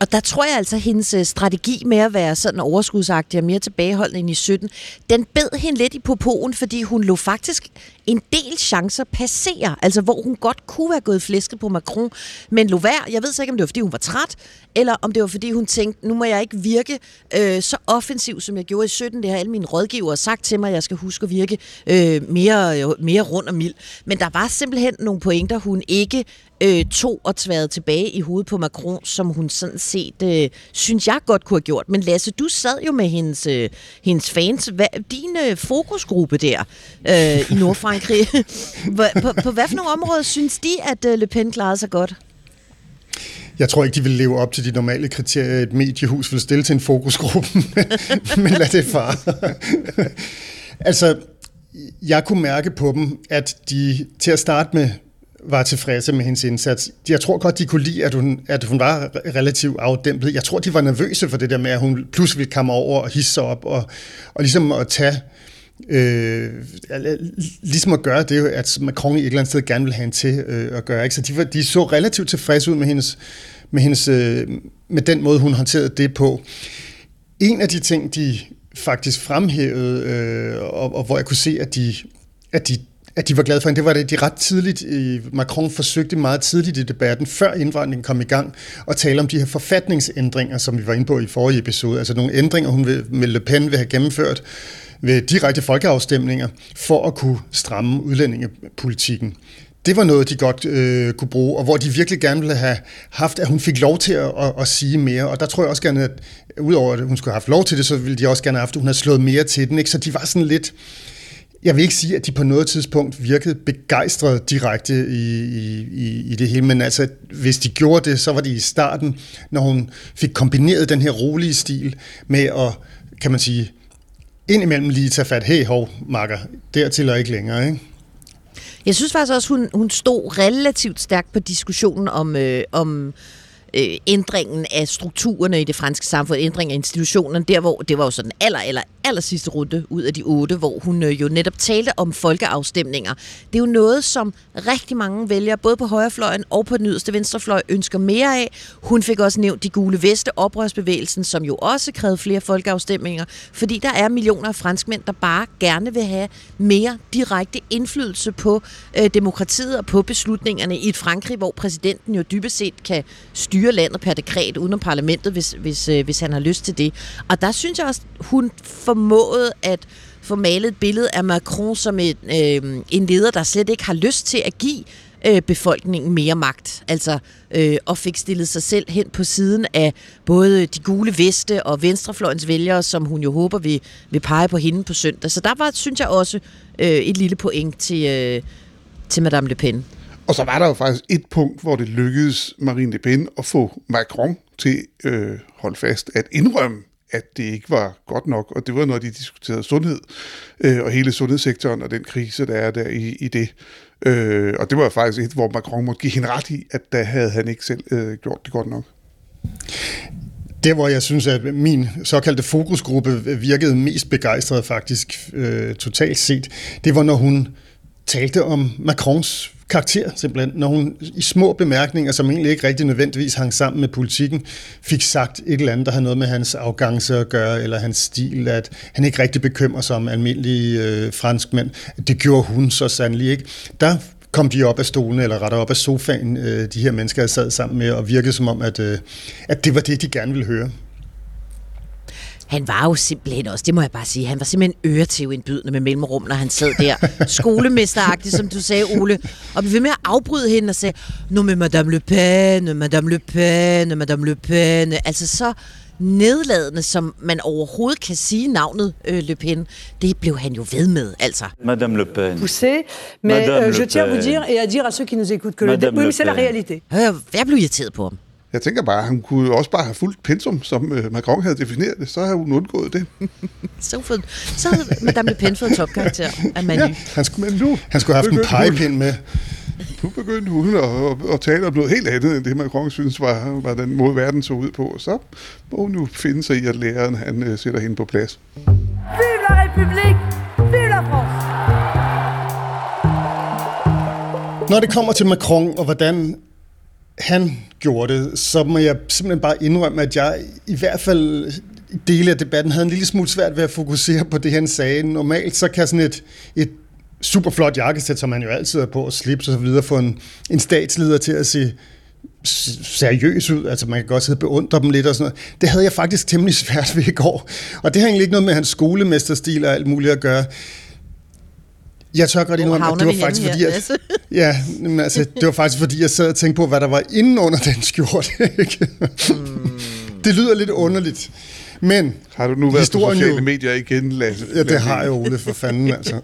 Og der tror jeg altså, at hendes øh, strategi med at være sådan overskudsagtig og mere tilbageholdende end i 17, den bed hende lidt i popoen, fordi hun lå faktisk en del chancer passere, altså hvor hun godt kunne have gået flæsket på Macron, men lå værd. Jeg ved så ikke, om det var, fordi hun var træt, eller om det var, fordi hun tænkte, nu må jeg ikke virke øh, så offensiv, som jeg gjorde i 17. Det har alle mine rådgivere sagt til mig, at jeg skal huske at virke øh, mere, øh, mere rund og mild. Men der var simpelthen nogle pointer, hun ikke øh, tog og tværede tilbage i hovedet på Macron, som hun sådan set, øh, synes jeg godt kunne have gjort. Men Lasse, du sad jo med hendes, øh, hendes fans. Hva, din øh, fokusgruppe der øh, i Nordfrankrig, på, på, på hvad for nogle områder synes de, at øh, Le Pen klarede sig godt? Jeg tror ikke, de vil leve op til de normale kriterier, et mediehus vil stille til en fokusgruppe, men lad det far. altså, jeg kunne mærke på dem, at de til at starte med var tilfredse med hendes indsats. Jeg tror godt, de kunne lide, at hun, at hun var relativt afdæmpet. Jeg tror, de var nervøse for det der med, at hun pludselig ville komme over og hisse sig op, og, og ligesom at tage Øh, ligesom at gøre det, at Macron i et eller andet sted gerne vil have hende til øh, at gøre. Ikke? Så de, var, de så relativt tilfredse ud med hendes, med, hendes, øh, med den måde, hun håndterede det på. En af de ting, de faktisk fremhævede, øh, og, og hvor jeg kunne se, at de, at de at de var glade for hende, det var det, de ret tidligt, Macron forsøgte meget tidligt i debatten, før indvandringen kom i gang, at tale om de her forfatningsændringer, som vi var inde på i forrige episode, altså nogle ændringer, hun vil, med Le Pen vil have gennemført ved direkte folkeafstemninger, for at kunne stramme udlændingepolitikken det var noget, de godt øh, kunne bruge, og hvor de virkelig gerne ville have haft, at hun fik lov til at, at, at sige mere. Og der tror jeg også gerne, at udover at hun skulle have haft lov til det, så ville de også gerne have haft, at hun havde slået mere til den. Ikke? Så de var sådan lidt, jeg vil ikke sige, at de på noget tidspunkt virkede begejstrede direkte i, i, i det hele, men altså, hvis de gjorde det, så var det i starten, når hun fik kombineret den her rolige stil med at, kan man sige, indimellem lige tage fat, hey hov, makker, dertil og ikke længere, ikke? Jeg synes faktisk også, hun, hun stod relativt stærkt på diskussionen om, øh, om øh, ændringen af strukturerne i det franske samfund, ændringen af institutionerne, der hvor det var jo sådan aller, aller, aller sidste runde ud af de otte, hvor hun øh, jo netop talte om folkeafstemninger. Det er jo noget, som rigtig mange vælgere, både på højrefløjen og på den yderste venstrefløj, ønsker mere af. Hun fik også nævnt de gule veste, oprørsbevægelsen, som jo også krævede flere folkeafstemninger, fordi der er millioner af franskmænd, der bare gerne vil have mere direkte indflydelse på øh, demokratiet og på beslutningerne i et Frankrig, hvor præsidenten jo dybest set kan styre landet per dekret uden om parlamentet, hvis, hvis, øh, hvis han har lyst til det. Og der synes jeg også, hun formået at få malet et billede af Macron som et, øh, en leder, der slet ikke har lyst til at give øh, befolkningen mere magt. Altså, øh, og fik stillet sig selv hen på siden af både de gule veste og venstrefløjens vælgere, som hun jo håber vil, vil pege på hende på søndag. Så der var, synes jeg også, øh, et lille point til, øh, til Madame Le Pen. Og så var der jo faktisk et punkt, hvor det lykkedes Marine Le Pen at få Macron til øh, holde fast at indrømme, at det ikke var godt nok, og det var, når de diskuterede sundhed, øh, og hele sundhedssektoren og den krise, der er der i, i det. Øh, og det var faktisk et, hvor Macron måtte give hende ret i, at der havde han ikke selv øh, gjort det godt nok. Det, hvor jeg synes, at min såkaldte fokusgruppe virkede mest begejstret faktisk øh, totalt set, det var, når hun talte om Macrons karakter, simpelthen. Når hun i små bemærkninger, som egentlig ikke rigtig nødvendigvis hang sammen med politikken, fik sagt et eller andet, der havde noget med hans arrogance at gøre, eller hans stil, at han ikke rigtig bekymrer sig om almindelige øh, franskmænd. Det gjorde hun så sandelig ikke. Der kom de op af stolen, eller rettere op af sofaen, øh, de her mennesker, jeg sad sammen med, og virkede som om, at, øh, at det var det, de gerne ville høre. Han var jo simpelthen også, det må jeg bare sige, han var simpelthen øretævindbydende med mellemrum, når han sad der. Skolemesteragtigt, som du sagde, Ole. Og blev ved med at afbryde hende og sagde, nu med Madame Le Pen, Madame Le Pen, Madame Le Pen. Altså så nedladende, som man overhovedet kan sige navnet øh, Le Pen. Det blev han jo ved med, altså. Madame Le Pen. Poussé, mais Madame euh, Le je tiens à vous Pen. dire et à dire à ceux qui nous écoutent que le Madame oui, Le mais c'est la Pen. réalité. Jeg, jeg blev irriteret på ham. Jeg tænker bare, at han kunne jo også bare have fulgt pensum, som øh, Macron havde defineret det, så havde hun undgået det. Så, for, så havde Madame Le Pen fået topkarakter af Manu. Ja, han skulle, men nu, Han skulle have haft en pegepind med. Nu begyndte hun at, at, at tale om noget helt andet, end det Macron synes var, var den måde, verden så ud på. Så må hun jo finde sig i, at læreren han, øh, sætter hende på plads. Vive la République Vive la France Når det kommer til Macron og hvordan han gjorde det, så må jeg simpelthen bare indrømme, at jeg i hvert fald i dele af debatten havde en lille smule svært ved at fokusere på det, han sagde. Normalt så kan sådan et, et super flot jakkesæt, som man jo altid er på, og slips og så videre, få en, en statsleder til at se seriøs ud. Altså man kan godt sidde og beundre dem lidt og sådan noget. Det havde jeg faktisk temmelig svært ved i går. Og det har egentlig ikke noget med hans skolemesterstil og alt muligt at gøre. Jeg tør godt indrømme, at det var faktisk fordi, at, ja, men altså, det var faktisk fordi, jeg sad og tænkte på, hvad der var inde under den skjorte. Ikke? det lyder lidt underligt. Men Har du nu været på sociale jo- medier igen, Lasse? ja, det har jeg, Ole, for fanden altså.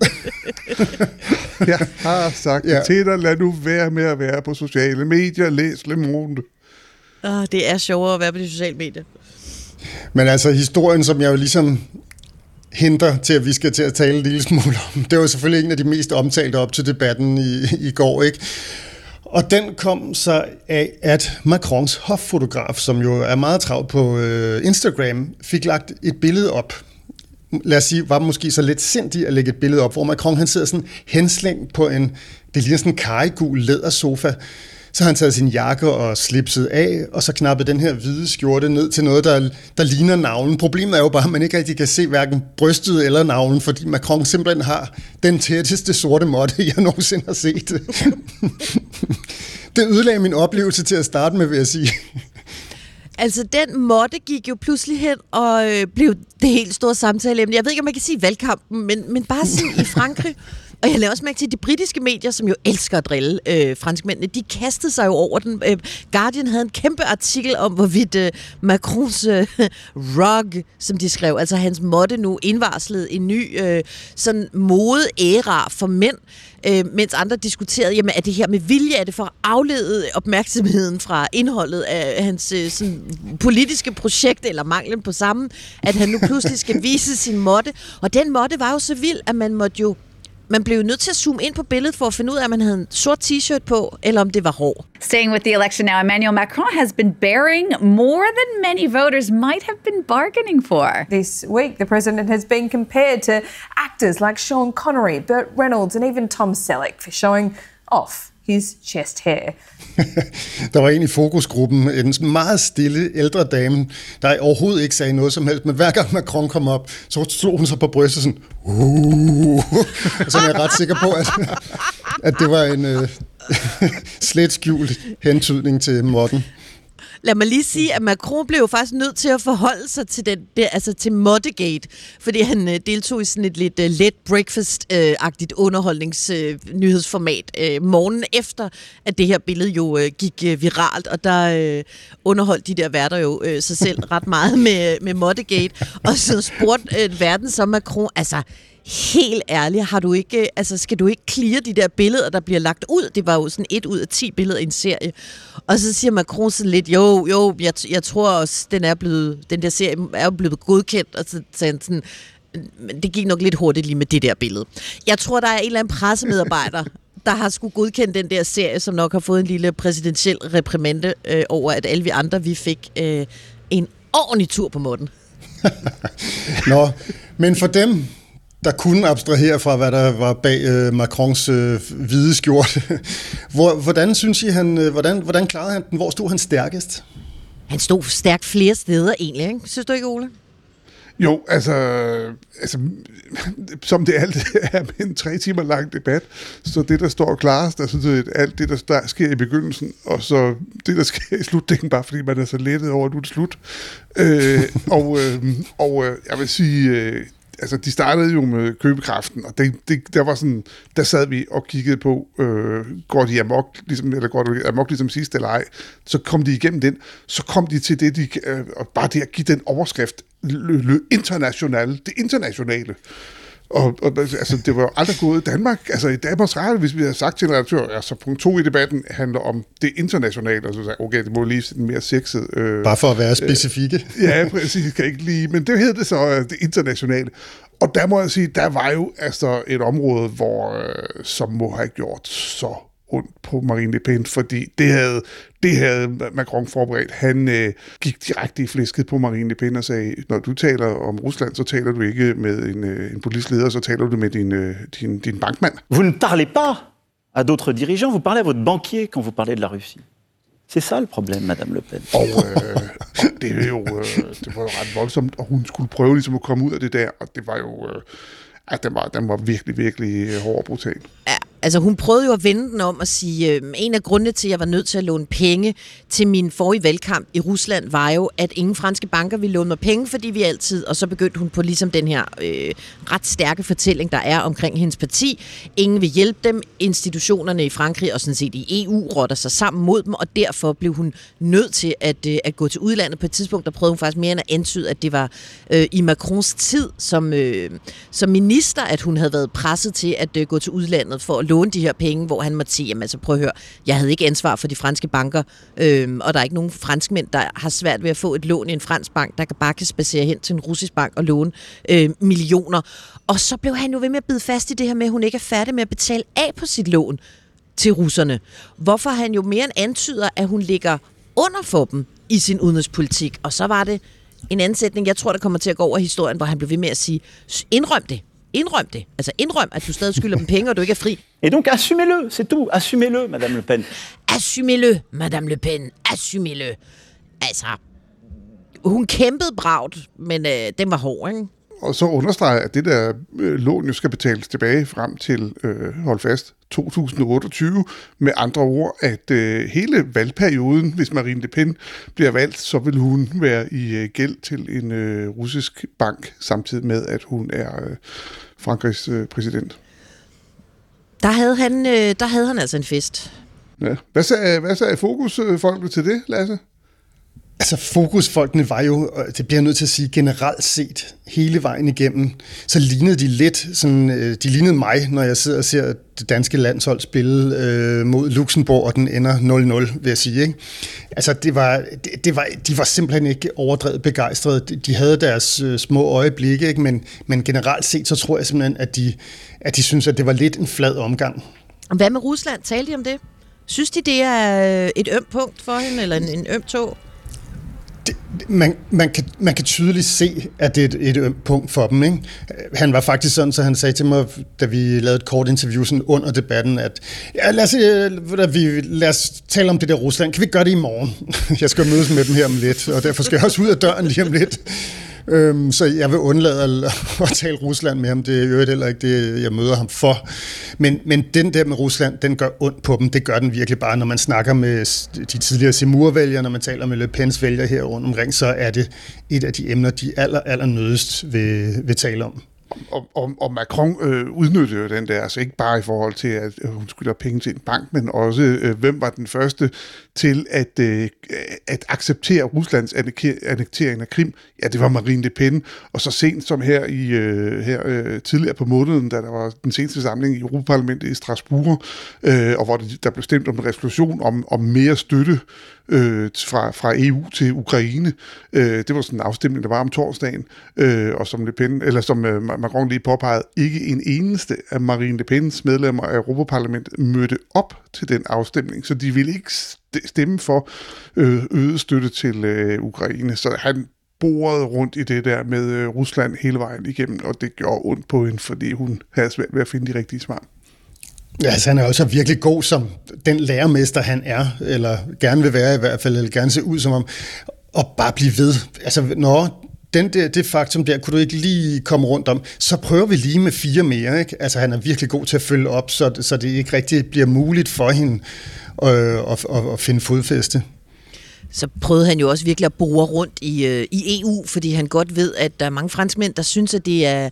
Jeg har sagt Ja. ja. til dig, lad nu være med at være på sociale medier. Læs Le Monde. Oh, det er sjovere at være på de sociale medier. Men altså, historien, som jeg jo ligesom henter til, at vi skal til at tale en lille smule om, det var selvfølgelig en af de mest omtalte op til debatten i, i går, ikke? Og den kom så af, at Macrons hoffotograf, som jo er meget travlt på øh, Instagram, fik lagt et billede op. Lad os sige, var måske så lidt sindig at lægge et billede op, hvor Macron han sidder sådan henslængt på en, det ligner sådan en karigul lædersofa. Så har han taget sin jakke og slipset af, og så knappet den her hvide skjorte ned til noget, der, der ligner navlen. Problemet er jo bare, at man ikke rigtig kan se hverken brystet eller navlen, fordi Macron simpelthen har den tætteste sorte måtte, jeg nogensinde har set. det ødelagde min oplevelse til at starte med, vil jeg sige. Altså, den måtte gik jo pludselig hen og øh, blev det helt store samtale. Jeg ved ikke, om man kan sige valgkampen, men, men bare sådan i Frankrig, Og jeg lavede også mærke til, at de britiske medier, som jo elsker at drille øh, franskmændene, de kastede sig jo over den. Øh, Guardian havde en kæmpe artikel om, hvorvidt øh, Macrons øh, rug, som de skrev, altså hans måtte nu indvarslede en ny øh, sådan mode-æra for mænd, øh, mens andre diskuterede, jamen er det her med vilje, er det for at aflede opmærksomheden fra indholdet af hans øh, sådan, politiske projekt, eller manglen på sammen, at han nu pludselig skal vise sin måtte. Og den måtte var jo så vild, at man måtte jo man blev nødt til at zoome ind på billedet for at finde ud af, om man havde en sort t-shirt på, eller om det var hår. Staying with the election now, Emmanuel Macron has been bearing more than many voters might have been bargaining for. This week, the president has been compared to actors like Sean Connery, Burt Reynolds, and even Tom Selleck for showing off his chest hair. der var en i fokusgruppen, en meget stille ældre dame, der overhovedet ikke sagde noget som helst, men hver gang Macron kom op, så slog hun sig på brystet sådan, uh, så er jeg ret sikker på, at, at det var en uh, slet skjult hentydning til Morten. Lad mig lige sige, at Macron blev jo faktisk nødt til at forholde sig til, den, det, altså til Moddegate, fordi han øh, deltog i sådan et lidt øh, let breakfast-agtigt underholdningsnyhedsformat øh, øh, morgenen efter, at det her billede jo øh, gik øh, viralt, og der øh, underholdt de der værter jo øh, sig selv ret meget med, med Moddegate, og så spurgte øh, verden som Macron, altså helt ærligt, har du ikke, altså, skal du ikke clear de der billeder, der bliver lagt ud? Det var jo sådan et ud af ti billeder i en serie. Og så siger Macron sådan lidt, jo, jo, jeg, jeg tror også, den er blevet, den der serie er jo blevet godkendt, og så sagde han sådan, det gik nok lidt hurtigt lige med det der billede. Jeg tror, der er en eller anden pressemedarbejder, der har skulle godkende den der serie, som nok har fået en lille præsidentiel reprimande øh, over, at alle vi andre, vi fik øh, en ordentlig tur på måden. Nå, men for dem, der kunne abstrahere fra, hvad der var bag øh, Macrons øh, hvide skjorte. Hvor, hvordan synes I, han, øh, hvordan, hvordan klarede han den? Hvor stod han stærkest? Han stod stærkt flere steder egentlig, ikke? Synes du ikke, Ole? Jo, altså, altså som det alt er med en tre timer lang debat, så det, der står klarest, er sådan set alt det, der, sker i begyndelsen, og så det, der sker i slutningen, bare fordi man er så lettet over, at nu er det slut. Øh, og øh, og øh, jeg vil sige, øh, altså, de startede jo med købekraften, og det, det, der var sådan, der sad vi og kiggede på, øh, går de amok, ligesom, eller går de amok ligesom sidst eller ej, så kom de igennem den, så kom de til det, de, øh, og bare det at give den overskrift, le, le det internationale, og, og altså, det var jo aldrig gået i Danmark. Altså i Danmarks Radio, hvis vi havde sagt til en redaktør, altså punkt to i debatten handler om det internationale, og så sagde okay, det må lige sådan mere sexet. Øh, Bare for at være specifikke. Øh, ja, præcis, kan ikke lige, men det hed det så øh, det internationale. Og der må jeg sige, der var jo altså et område, hvor, øh, som må have gjort så ondt på Marine Le Pen, fordi det havde, det havde Macron forberedt. Han øh, gik direkte i flæsket på Marine Le Pen og sagde, når du taler om Rusland, så taler du ikke med en, øh, en politisk leder, så taler du med din, øh, din, din bankmand. Vous ne parlez pas à d'autres dirigeants, vous parlez à votre banquier quand vous parlez de la Russie. C'est ça le problème, Madame Le Pen. Og øh, det, er jo, øh, det var jo ret voldsomt, og hun skulle prøve ligesom at komme ud af det der, og det var jo... Øh, at den var, den var virkelig, virkelig hård og brutal. Ja, altså hun prøvede jo at vende den om og sige, øh, en af grundene til, at jeg var nødt til at låne penge til min forrige valgkamp i Rusland, var jo, at ingen franske banker ville låne mig penge, fordi vi altid, og så begyndte hun på ligesom den her øh, ret stærke fortælling, der er omkring hendes parti. Ingen vil hjælpe dem, institutionerne i Frankrig og sådan set i EU rotter sig sammen mod dem, og derfor blev hun nødt til at, øh, at gå til udlandet. På et tidspunkt, der prøvede hun faktisk mere end at antyde, at det var øh, i Macrons tid som, øh, som minister, at hun havde været presset til at øh, gå til udlandet for at låne de her penge, hvor han måtte sige, jamen altså prøv at høre, jeg havde ikke ansvar for de franske banker, øhm, og der er ikke nogen franskmænd, der har svært ved at få et lån i en fransk bank, der kan bare kan spacere hen til en russisk bank og låne øh, millioner. Og så blev han jo ved med at bide fast i det her med, at hun ikke er færdig med at betale af på sit lån til russerne. Hvorfor han jo mere end antyder, at hun ligger under for dem i sin udenrigspolitik. Og så var det en ansætning, jeg tror, der kommer til at gå over historien, hvor han blev ved med at sige, indrøm det, Indrøm det. Altså indrøm, at du stadig skylder dem penge, og du ikke er fri. Et donc assumez-le, c'est tout. Assumez-le, Madame Le Pen. Assumez-le, Madame Le Pen. Assumez-le. Altså, hun kæmpede bragt, men øh, den var hård, ikke? Og så understreger at det der øh, lån jo skal betales tilbage frem til, øh, hold fast, 2028. Med andre ord, at øh, hele valgperioden, hvis Marine Le Pen bliver valgt, så vil hun være i øh, gæld til en øh, russisk bank, samtidig med, at hun er øh, Frankrigs øh, præsident. Der havde han, øh, der havde han altså en fest. Ja. Hvad sagde, hvad sagde fokusfolket til det, Lasse? Altså fokusfolkene var jo, det bliver jeg nødt til at sige, generelt set hele vejen igennem, så lignede de lidt, sådan, øh, de lignede mig, når jeg sidder og ser det danske landshold spille øh, mod Luxembourg, og den ender 0-0, vil jeg sige. Ikke? Altså det var, det, det var, de var simpelthen ikke overdrevet begejstrede. De, havde deres øh, små øjeblikke, ikke? Men, men generelt set, så tror jeg simpelthen, at de, at de synes, at det var lidt en flad omgang. Hvad med Rusland? Talte de om det? Synes de, det er øh, et ømt punkt for hende, eller en, en øm tog? Man, man, kan, man kan tydeligt se, at det er et, et ømt punkt for dem. Ikke? Han var faktisk sådan, så han sagde til mig, da vi lavede et kort interview sådan under debatten, at ja, lad, os, øh, vi, lad os tale om det der Rusland. Kan vi gøre det i morgen? Jeg skal mødes med dem her om lidt, og derfor skal jeg også ud af døren lige om lidt. Øhm, så jeg vil undlade at, at tale Rusland med ham. Det er jo heller ikke det, jeg møder ham for. Men, men den der med Rusland, den gør ondt på dem. Det gør den virkelig bare, når man snakker med de tidligere Seymour-vælgere, når man taler med Le Pens vælgere her rundt omkring, så er det et af de emner, de aller, aller nødest vil, vil tale om og, og, og Macron øh, udnyttede jo den der, altså ikke bare i forhold til, at øh, hun skylder penge til en bank, men også, øh, hvem var den første til at, øh, at acceptere Ruslands annektering af Krim? Ja, det var Marine Le Pen, og så sent som her, i, øh, her øh, tidligere på måneden, da der var den seneste samling i Europaparlamentet i Strasbourg, øh, og hvor der blev stemt om en resolution om, om mere støtte øh, fra, fra EU til Ukraine. Øh, det var sådan en afstemning, der var om torsdagen, øh, og som Le Pen, eller som øh, Macron lige påpegede, ikke en eneste af Marine Le Pens medlemmer af Europaparlamentet mødte op til den afstemning, så de ville ikke stemme for øh, øget støtte til øh, Ukraine. Så han borede rundt i det der med øh, Rusland hele vejen igennem, og det gjorde ondt på hende, fordi hun havde svært ved at finde de rigtige svar. Ja, altså, han er også virkelig god som den lærermester, han er, eller gerne vil være i hvert fald, eller gerne se ud som om, og bare blive ved. Altså, når den der, det faktum der, kunne du ikke lige komme rundt om, så prøver vi lige med fire mere. Ikke? Altså, han er virkelig god til at følge op, så, så det ikke rigtig bliver muligt for hende øh, at, at, at finde fodfæste så prøvede han jo også virkelig at bore rundt i, øh, i EU, fordi han godt ved, at der er mange franskmænd, der synes, at det er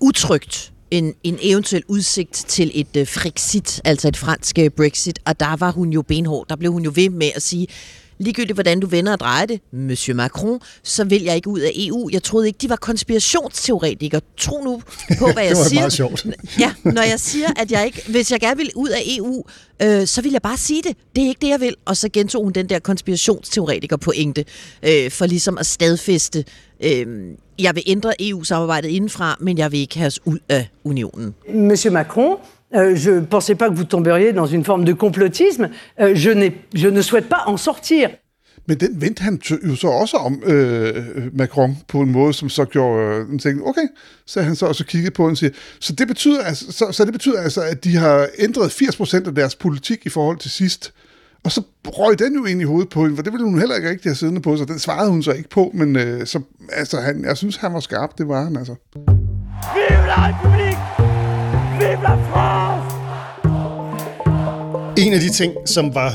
utrygt en, en eventuel udsigt til et øh, Frexit, altså et fransk øh, Brexit, og der var hun jo benhård. Der blev hun jo ved med at sige, ligegyldigt hvordan du vender og drejer det, Monsieur Macron, så vil jeg ikke ud af EU. Jeg troede ikke, de var konspirationsteoretikere. Tro nu på, hvad jeg det var siger. Meget sjovt. ja, når jeg siger, at jeg ikke, hvis jeg gerne vil ud af EU, øh, så vil jeg bare sige det. Det er ikke det, jeg vil. Og så gentog hun den der konspirationsteoretiker pointe, øh, for ligesom at stadfeste, øh, jeg vil ændre EU-samarbejdet indenfra, men jeg vil ikke have os ud af unionen. Monsieur Macron, Euh, je ne pensais pas que vous tomberiez dans une forme de complotisme. Euh, je, je ne souhaite pas en sortir. Men den vendte han jo så også om, øh, Macron, på en måde, som så gjorde øh, den tænkte, okay, så han så også kigget på og siger, så det betyder altså, så, så det betyder altså, at de har ændret 80% af deres politik i forhold til sidst. Og så røg den jo ind i hovedet på hende, for det ville hun heller ikke rigtig have siddende på, så den svarede hun så ikke på, men øh, så, altså, han, jeg synes, han var skarp, det var han altså. Vive la République! Vive la France! En af de ting, som var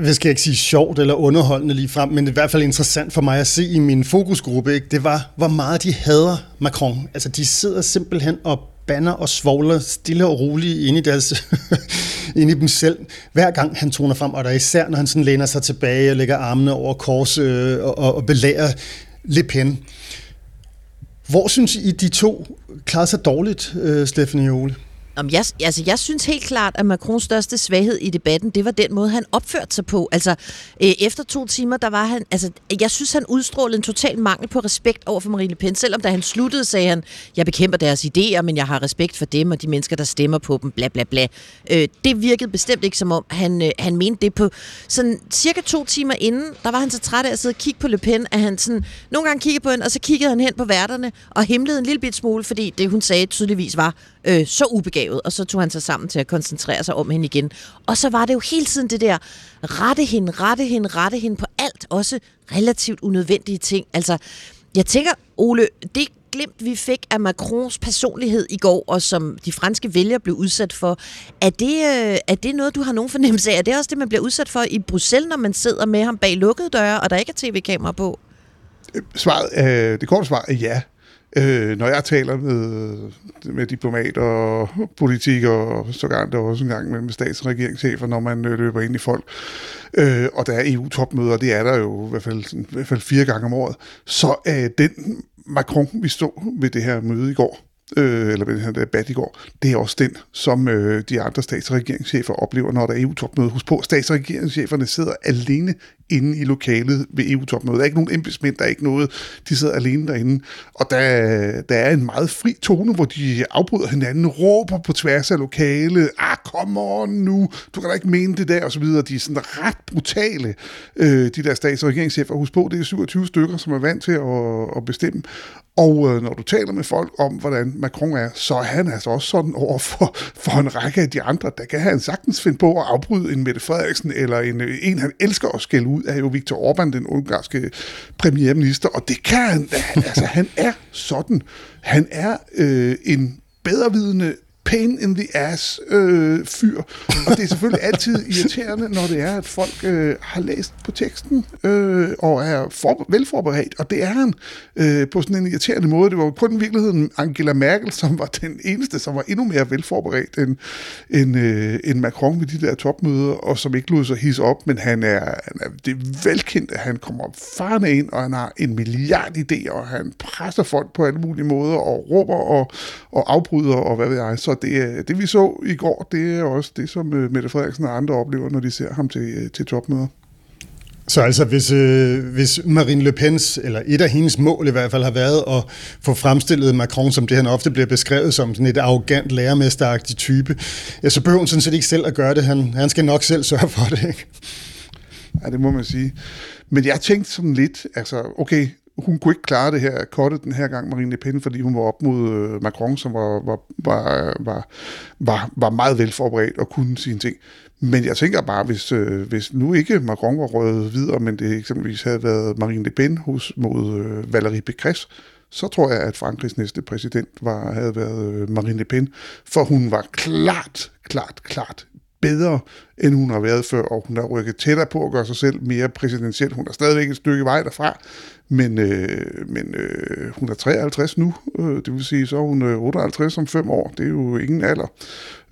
hvad skal jeg ikke sige, sjovt eller underholdende lige frem, men i hvert fald interessant for mig at se i min fokusgruppe, ikke? det var, hvor meget de hader Macron. Altså, de sidder simpelthen og banner og svogler stille og roligt ind i, deres, ind i dem selv, hver gang han toner frem, og der især, når han sådan læner sig tilbage og lægger armene over kors øh, og, og belærer Le Pen. Hvor synes I, de to klarede sig dårligt, øh, Stephanie Ole? Om jeg, altså, jeg synes helt klart, at Macrons største svaghed i debatten, det var den måde, han opførte sig på. Altså, øh, efter to timer, der var han... Altså, jeg synes, han udstrålede en total mangel på respekt over for Marine Le Pen. Selvom da han sluttede, sagde han, jeg bekæmper deres idéer, men jeg har respekt for dem og de mennesker, der stemmer på dem, bla bla bla. Øh, det virkede bestemt ikke som om, han, øh, han mente det på... Sådan cirka to timer inden, der var han så træt af at sidde og kigge på Le Pen, at han sådan, nogle gange kiggede på hende, og så kiggede han hen på værterne og himlede en lille bit smule, fordi det, hun sagde tydeligvis var øh, så ubegavet, og så tog han sig sammen til at koncentrere sig om hende igen. Og så var det jo hele tiden det der, rette hende, rette hende, rette hende på alt, også relativt unødvendige ting. Altså, jeg tænker, Ole, det glimt, vi fik af Macrons personlighed i går, og som de franske vælgere blev udsat for, er det, øh, er det noget, du har nogen fornemmelse af? Er det også det, man bliver udsat for i Bruxelles, når man sidder med ham bag lukkede døre, og der ikke er tv-kamera på? Øh, svaret, øh, det korte svar er ja. Øh, når jeg taler med, med diplomater og politikere, og sågar der også en gang med stats- og regeringschefer, når man øh, løber ind i folk, øh, og der er EU-topmøder, det er der jo i hvert fald, sådan, i hvert fald fire gange om året, så er den Macron, vi stod ved det her møde i går, øh, eller ved den her debat i går, det er også den, som øh, de andre stats- og regeringschefer oplever, når der er EU-topmøde. Husk på, stats- og regeringscheferne sidder alene inde i lokalet ved EU-topmødet. Der er ikke nogen embedsmænd, der er ikke noget. De sidder alene derinde. Og der, der er en meget fri tone, hvor de afbryder hinanden, råber på tværs af lokalet, ah, kom on nu, du kan da ikke mene det der, og så videre. De er sådan ret brutale, øh, de der stats- og regeringschefer. Husk på, det er 27 stykker, som er vant til at, at bestemme. Og øh, når du taler med folk om, hvordan Macron er, så er han altså også sådan over for, for en række af de andre. Der kan han sagtens finde på at afbryde en Mette Frederiksen, eller en, øh, en han elsker at skælde ud, er jo Viktor Orbán, den ungarske premierminister. Og det kan han, altså han er sådan. Han er øh, en bedrevidende pain in the ass øh, fyr. Og det er selvfølgelig altid irriterende, når det er, at folk øh, har læst på teksten øh, og er for, velforberedt. Og det er han øh, på sådan en irriterende måde. Det var jo kun i virkeligheden Angela Merkel, som var den eneste, som var endnu mere velforberedt end, end, øh, end Macron ved de der topmøder, og som ikke lod sig hisse op. Men han er, han er det er velkendt, at han kommer farne ind, og han har en milliard idéer, og han presser folk på alle mulige måder, og råber og, og afbryder, og hvad ved jeg. Så det, det vi så i går, det er også det, som øh, Mette Frederiksen og andre oplever, når de ser ham til, øh, til topmøder. Så altså, hvis, øh, hvis Marine Le Pens, eller et af hendes mål i hvert fald, har været at få fremstillet Macron, som det han ofte bliver beskrevet som, sådan et arrogant, lærermesteragtig type, ja, så behøver hun sådan set ikke selv at gøre det. Han, han skal nok selv sørge for det, ikke? Ja, det må man sige. Men jeg tænkte sådan lidt, altså, okay, hun kunne ikke klare det her kortet den her gang, Marine Le Pen, fordi hun var op mod øh, Macron, som var, var, var, var, var, var meget velforberedt og kunne sine ting. Men jeg tænker bare, hvis, øh, hvis nu ikke Macron var røget videre, men det eksempelvis havde været Marine Le Pen hos, mod øh, Valérie Pécresse, så tror jeg, at Frankrigs næste præsident var, havde været øh, Marine Le Pen, for hun var klart, klart, klart bedre, end hun har været før, og hun har rykket tættere på at gøre sig selv mere præsidentiel. Hun er stadigvæk et stykke vej derfra, men, øh, men øh, hun er 53 nu, øh, det vil sige, så er hun øh, 58 om fem år. Det er jo ingen alder.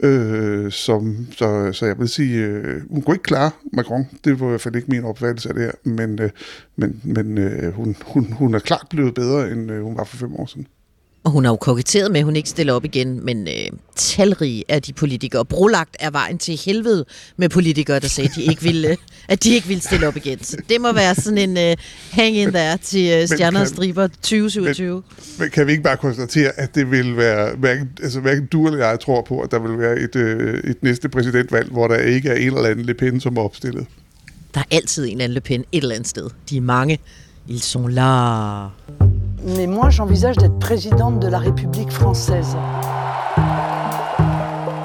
Øh, som, så, så jeg vil sige, øh, hun kunne ikke klare Macron. Det var i hvert fald ikke min opfattelse af det her, men, øh, men, men øh, hun, hun, hun er klart blevet bedre, end øh, hun var for fem år siden. Og hun har jo koketteret med, at hun ikke stiller op igen, men øh, talrige er de politikere. Brolagt er vejen til helvede med politikere, der sagde, at de ikke ville, at de ikke ville stille op igen. Så det må være sådan en øh, hang in der til øh, Stjerner og Striber 2027. Men, men kan vi ikke bare konstatere, at det vil være, hverken, altså hverken du eller jeg tror på, at der vil være et, øh, et næste præsidentvalg, hvor der ikke er en eller anden Le Pen, som er opstillet? Der er altid en eller anden Le Pen et eller andet sted. De er mange. Ils sont là. Mais moi, j'envisage d'être présidente de la République française.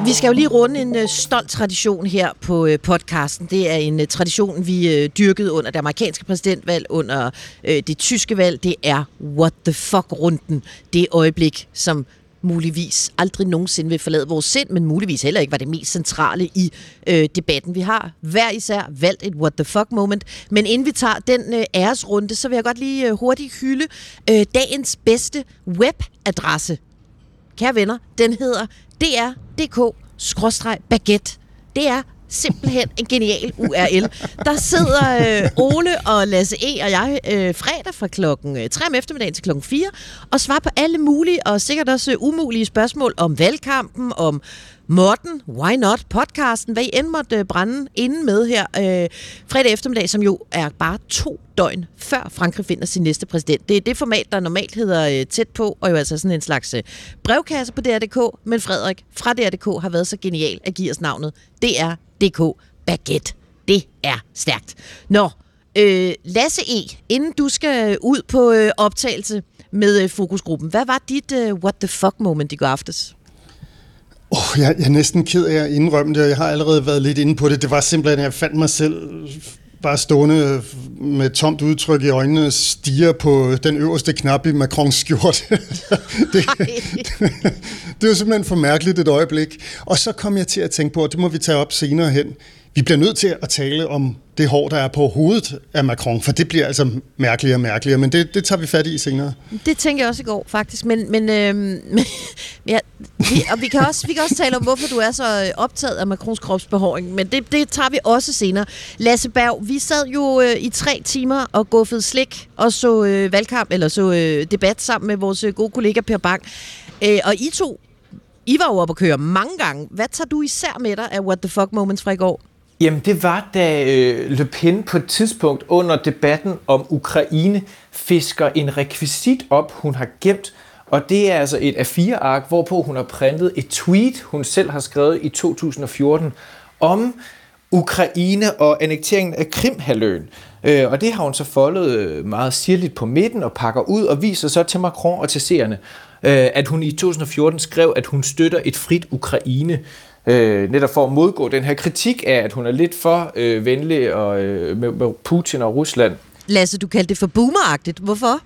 Vi skal jo lige runde en øh, stolt tradition her på øh, podcasten. Det er en øh, tradition, vi dyrkede under det amerikanske præsidentvalg, under det tyske valg. Det er what the fuck-runden. Det øjeblik, som muligvis aldrig nogensinde vil forlade vores sind, men muligvis heller ikke var det mest centrale i øh, debatten. Vi har hver især valgt et what the fuck moment, men inden vi tager den øh, æresrunde, så vil jeg godt lige øh, hurtigt hylde øh, dagens bedste webadresse. Kære venner, den hedder dr.dk-baguette. Det er simpelthen en genial URL. Der sidder øh, Ole og Lasse E. og jeg øh, fredag fra klokken øh, 3 om eftermiddagen til klokken 4 og svarer på alle mulige og sikkert også øh, umulige spørgsmål om valgkampen, om Morten, Why Not, podcasten, hvad I end måtte øh, brænde inden med her øh, fredag eftermiddag, som jo er bare to døgn før Frankrig finder sin næste præsident. Det er det format, der normalt hedder øh, tæt på, og jo altså sådan en slags øh, brevkasse på DR.dk, men Frederik fra DR.dk har været så genial at give os navnet Det er DK Baguette. Det er stærkt. Nå, øh, Lasse E., inden du skal ud på øh, optagelse med øh, fokusgruppen, hvad var dit øh, what the fuck moment i går aftes? Oh, jeg, jeg er næsten ked af at indrømme det, og jeg har allerede været lidt inde på det. Det var simpelthen, at jeg fandt mig selv bare stående med tomt udtryk i øjnene, stiger på den øverste knap i Macrons skjort. det, det var simpelthen for mærkeligt et øjeblik. Og så kom jeg til at tænke på, og det må vi tage op senere hen vi bliver nødt til at tale om det hår, der er på hovedet af Macron, for det bliver altså mærkeligere og mærkeligere, men det, det tager vi fat i senere. Det tænker jeg også i går, faktisk. Men, men øh, ja, vi, og vi kan, også, vi kan også tale om, hvorfor du er så øh, optaget af Macrons kropsbehåring, men det, det tager vi også senere. Lasse Berg, vi sad jo øh, i tre timer og guffede slik og så øh, valgkamp, eller så øh, debat sammen med vores øh, gode kollega Per Bang. Øh, og I to, I var jo oppe at køre mange gange. Hvad tager du især med dig af What the Fuck Moments fra i går? Jamen, det var, da øh, Le Pen på et tidspunkt under debatten om Ukraine fisker en rekvisit op, hun har gemt, og det er altså et A4-ark, hvorpå hun har printet et tweet, hun selv har skrevet i 2014, om Ukraine og annekteringen af Krimhaløen. Øh, og det har hun så foldet øh, meget sirligt på midten og pakker ud og viser så til Macron og til seerne, øh, at hun i 2014 skrev, at hun støtter et frit Ukraine øh, netop for at modgå den her kritik af, at hun er lidt for øh, venlig og, øh, med, med Putin og Rusland. Lasse, du kaldte det for boomeragtigt. Hvorfor?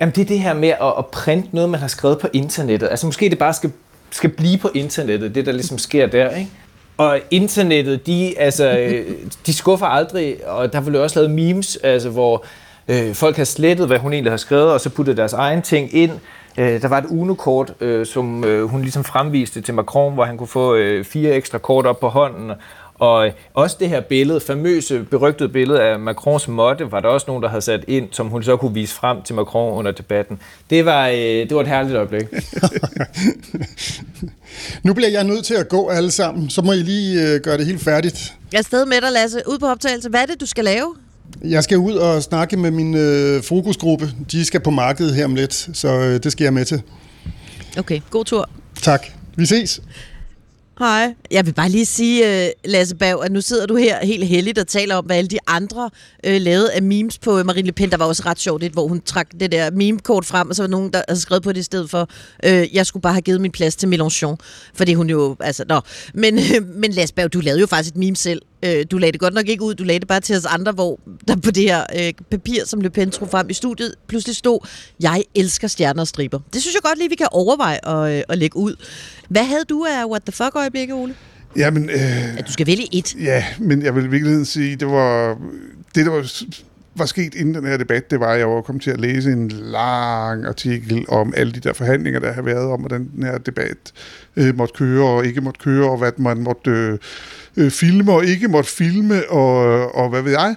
Jamen, det er det her med at, at printe noget, man har skrevet på internettet. Altså, måske det bare skal, skal blive på internettet, det der ligesom sker der, ikke? Og internettet, de, altså, øh, de skuffer aldrig, og der blev også lavet memes, altså, hvor øh, folk har slettet, hvad hun egentlig har skrevet, og så puttet deres egen ting ind. Øh, der var et Uno-kort, øh, som øh, hun ligesom fremviste til Macron, hvor han kunne få øh, fire ekstra kort op på hånden. Og øh, også det her billede, famøse, berygtede billede af Macrons måtte, var der også nogen, der havde sat ind, som hun så kunne vise frem til Macron under debatten. Det var, øh, det var et herligt øjeblik. nu bliver jeg nødt til at gå alle sammen, så må I lige øh, gøre det helt færdigt. Jeg er stadig med dig, Lasse. Ud på optagelse. Hvad er det, du skal lave? Jeg skal ud og snakke med min øh, fokusgruppe. De skal på markedet her om lidt, så øh, det skal jeg med til. Okay, god tur. Tak. Vi ses. Hej. Jeg vil bare lige sige, uh, Lasse Bav, at nu sidder du her helt heldigt og taler om, hvad alle de andre uh, lavede af memes på Marine Le Pen. Der var også ret sjovt, hvor hun trak det der meme-kort frem, og så var nogen, der havde skrevet på det i stedet for, uh, jeg skulle bare have givet min plads til Mélenchon. Fordi hun jo, altså, nå. Men, uh, men Lasse Bav, du lavede jo faktisk et meme selv. Uh, du lagde det godt nok ikke ud, du lagde det bare til os andre, hvor der på det her uh, papir, som Le Pen tog frem i studiet, pludselig stod, jeg elsker stjerner og striber. Det synes jeg godt lige, vi kan overveje at, uh, at lægge ud. Hvad havde du af what the fuck øjeblikke, Ole? Jamen, øh, at du skal vælge et. Ja, men jeg vil i virkeligheden sige, det var det, der var, var sket inden den her debat, det var, at jeg var kommet til at læse en lang artikel om alle de der forhandlinger, der har været om, hvordan den her debat øh, måtte køre og ikke måtte køre, og hvad man måtte øh, øh, filme og ikke måtte filme, og, øh, og hvad ved jeg.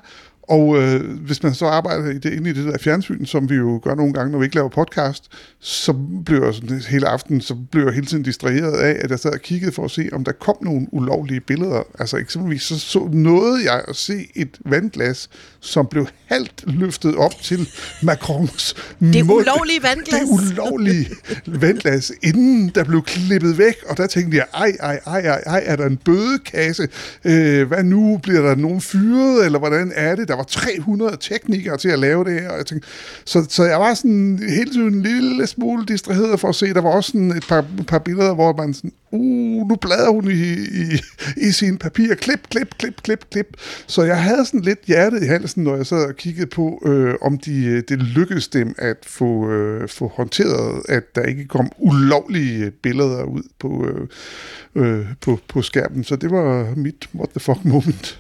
Og øh, hvis man så arbejder i det, inde i det der fjernsyn, som vi jo gør nogle gange, når vi ikke laver podcast, så bliver jeg sådan, hele aften, så bliver jeg hele tiden distraheret af, at jeg sad og kiggede for at se, om der kom nogle ulovlige billeder. Altså eksempelvis så, så nåede jeg at se et vandglas, som blev halvt løftet op til Macrons Det mund. ulovlige vandglas. Det ulovlige vandglas, inden der blev klippet væk, og der tænkte jeg, ej, ej, ej, ej, ej er der en bødekasse? Øh, hvad nu? Bliver der nogen fyret, eller hvordan er det? Der var 300 teknikere til at lave det her, og jeg tænkte, så, så jeg var sådan hele tiden en lille smule distraheret for at se, der var også sådan et par, par billeder, hvor man sådan, uh, nu bladrer hun i, i, i sine papirer, klip, klip, klip, klip, klip. Så jeg havde sådan lidt hjertet i halsen, når jeg sad og kiggede på, øh, om de, øh, det lykkedes dem at få, øh, få håndteret, at der ikke kom ulovlige øh, billeder ud på, øh, øh, på, på skærmen. Så det var mit what the fuck moment.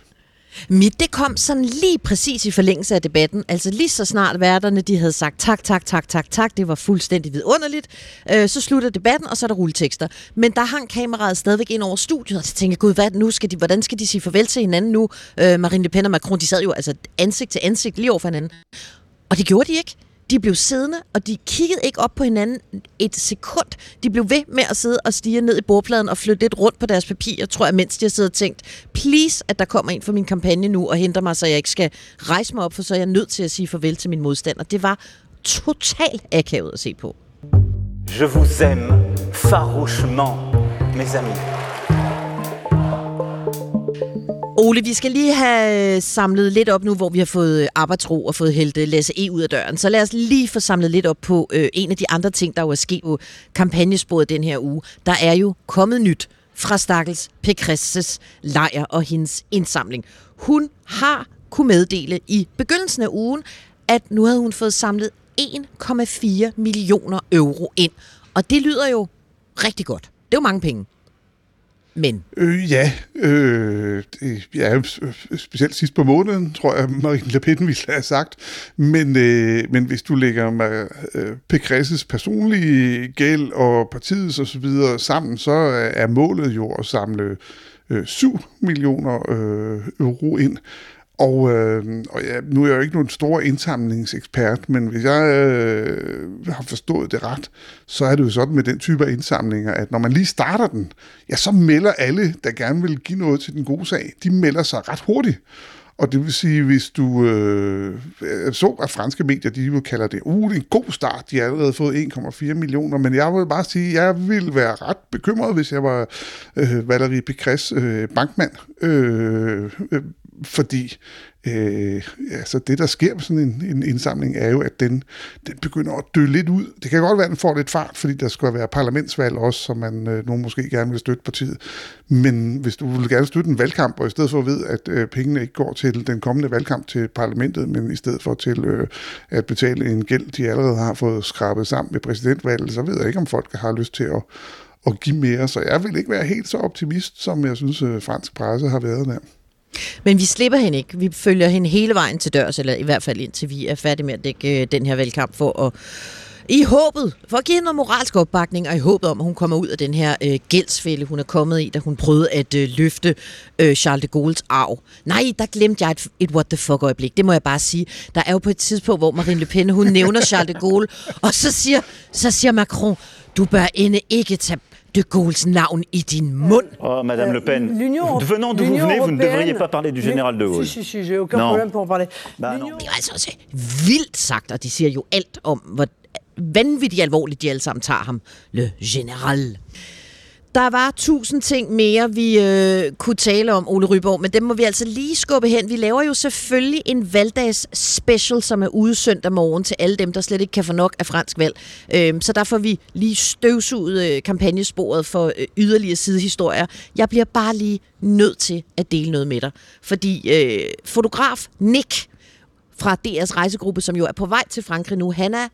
Mit, det kom sådan lige præcis i forlængelse af debatten. Altså lige så snart værterne, de havde sagt tak, tak, tak, tak, tak. Det var fuldstændig vidunderligt. Øh, så slutter debatten, og så er der rulletekster. Men der hang kameraet stadigvæk ind over studiet, og så tænkte jeg, gud, hvad nu skal de, hvordan skal de sige farvel til hinanden nu? Øh, Marine Le Pen og Macron, de sad jo altså ansigt til ansigt lige over for hinanden. Og det gjorde de ikke. De blev siddende, og de kiggede ikke op på hinanden et sekund. De blev ved med at sidde og stige ned i bordpladen og flytte lidt rundt på deres papirer, tror jeg, mens de har siddet og tænkt, please, at der kommer en fra min kampagne nu og henter mig, så jeg ikke skal rejse mig op, for så er jeg nødt til at sige farvel til min modstander. Det var totalt akavet at se på. Je vous aime farouchement, mes amis. Ole, vi skal lige have øh, samlet lidt op nu, hvor vi har fået øh, arbejdsro og fået hældt Lasse E ud af døren. Så lad os lige få samlet lidt op på øh, en af de andre ting, der jo er sket på kampagnesporet den her uge. Der er jo kommet nyt fra Stakkels Pekresses lejr og hendes indsamling. Hun har kunne meddele i begyndelsen af ugen, at nu havde hun fået samlet 1,4 millioner euro ind. Og det lyder jo rigtig godt. Det er jo mange penge. Men? Øh, ja, øh, det, ja, specielt sidst på måneden, tror jeg, Marine Le Pen ville have sagt. Men, øh, men hvis du lægger med, øh, Pécresses personlige gæld og partiets osv. sammen, så er målet jo at samle øh, 7 millioner øh, euro ind. Og, øh, og ja, nu er jeg jo ikke nogen stor indsamlingsekspert, men hvis jeg øh, har forstået det ret, så er det jo sådan med den type af indsamlinger, at når man lige starter den, ja, så melder alle, der gerne vil give noget til den gode sag, de melder sig ret hurtigt. Og det vil sige, hvis du øh, så, at franske medier, de vil kalde det, uh, det er en god start, de har allerede fået 1,4 millioner, men jeg vil bare sige, at jeg ville være ret bekymret, hvis jeg var øh, Valérie Pécresse øh, bankmand, øh, øh, fordi øh, altså det, der sker med sådan en, en indsamling, er jo, at den, den begynder at dø lidt ud. Det kan godt være, at den får lidt fart, fordi der skal være parlamentsvalg også, som man øh, nogen måske gerne vil støtte partiet. Men hvis du vil gerne støtte en valgkamp, og i stedet for at vide, at øh, pengene ikke går til den kommende valgkamp til parlamentet, men i stedet for til øh, at betale en gæld, de allerede har fået skrabet sammen med præsidentvalget, så ved jeg ikke, om folk har lyst til at, at give mere. Så jeg vil ikke være helt så optimist, som jeg synes, øh, fransk presse har været der. Men vi slipper hende ikke. Vi følger hende hele vejen til dørs, eller i hvert fald indtil vi er færdige med at dække øh, den her valgkamp for at i håbet, for at give hende noget moralsk opbakning, og i håbet om, at hun kommer ud af den her øh, gældsfælde, hun er kommet i, da hun prøvede at øh, løfte øh, Charles de Gaulle's arv. Nej, der glemte jeg et, et what the fuck øjeblik. Det må jeg bare sige. Der er jo på et tidspunkt, hvor Marine Le Pen, hun nævner Charles de Gaulle, og så siger, så siger Macron, du bør ende ikke tage de Gaulle's navn i din mund. Oh, Madame Le Pen, venant d'où vous venez, vous ne devriez pas parler du général de Gaulle. Si, si, si, j'ai aucun non. problème pour en parler. Bah, non. Det er altså også vildt sagt, og de siger jo alt om, hvor vanvittigt alvorligt de alle sammen tager ham. Le General. Der var tusind ting mere, vi øh, kunne tale om, Ole Ryborg, men dem må vi altså lige skubbe hen. Vi laver jo selvfølgelig en valgdags special, som er ude søndag morgen til alle dem, der slet ikke kan få nok af fransk valg. Øh, så der får vi lige støvsuget øh, kampagnesporet for øh, yderligere sidehistorier. Jeg bliver bare lige nødt til at dele noget med dig, fordi øh, fotograf Nick fra DR's rejsegruppe, som jo er på vej til Frankrig nu, han er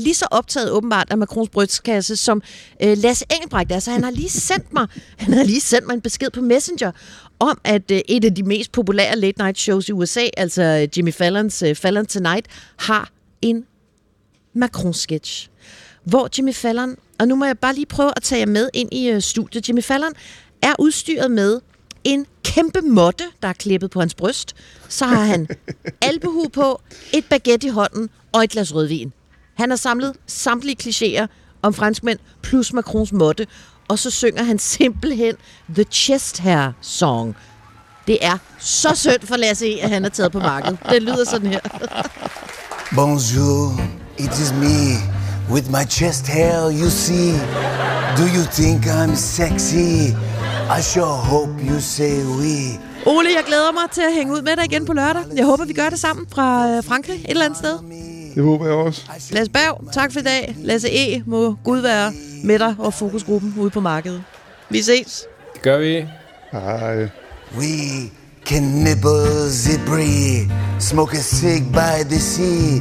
lige så optaget åbenbart af Macrons brystkasse, som øh, Lasse Engelbrecht er. Så han har lige sendt mig, han har lige sendt mig en besked på Messenger om, at øh, et af de mest populære late night shows i USA, altså øh, Jimmy Fallons øh, Fallon Tonight, har en Macron-sketch. Hvor Jimmy Fallon, og nu må jeg bare lige prøve at tage jer med ind i øh, studiet. Jimmy Fallon er udstyret med en kæmpe måtte, der er klippet på hans bryst. Så har han albehu på, et baguette i hånden og et glas rødvin. Han har samlet samtlige klichéer om franskmænd plus Macrons måtte, og så synger han simpelthen The Chest Hair Song. Det er så synd for Lasse E., at han er taget på markedet. Det lyder sådan her. Bonjour, it is me. With my chest hair, you see. Do you think I'm sexy? I sure hope you say we. Ole, jeg glæder mig til at hænge ud med dig igen på lørdag. Jeg håber, vi gør det sammen fra øh, Frankrig et eller andet sted. Det håber jeg også. Lasse Berg, tak for i dag. Lasse E. må Gud være med dig og fokusgruppen ude på markedet. Vi ses. Det gør vi. Hej. We can nibble the brie, smoke a cig by the sea,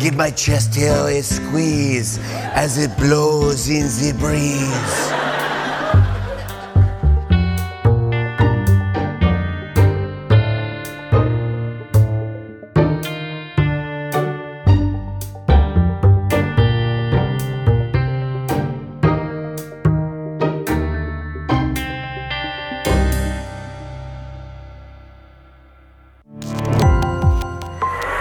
give my chest hair a squeeze as it blows in the breeze.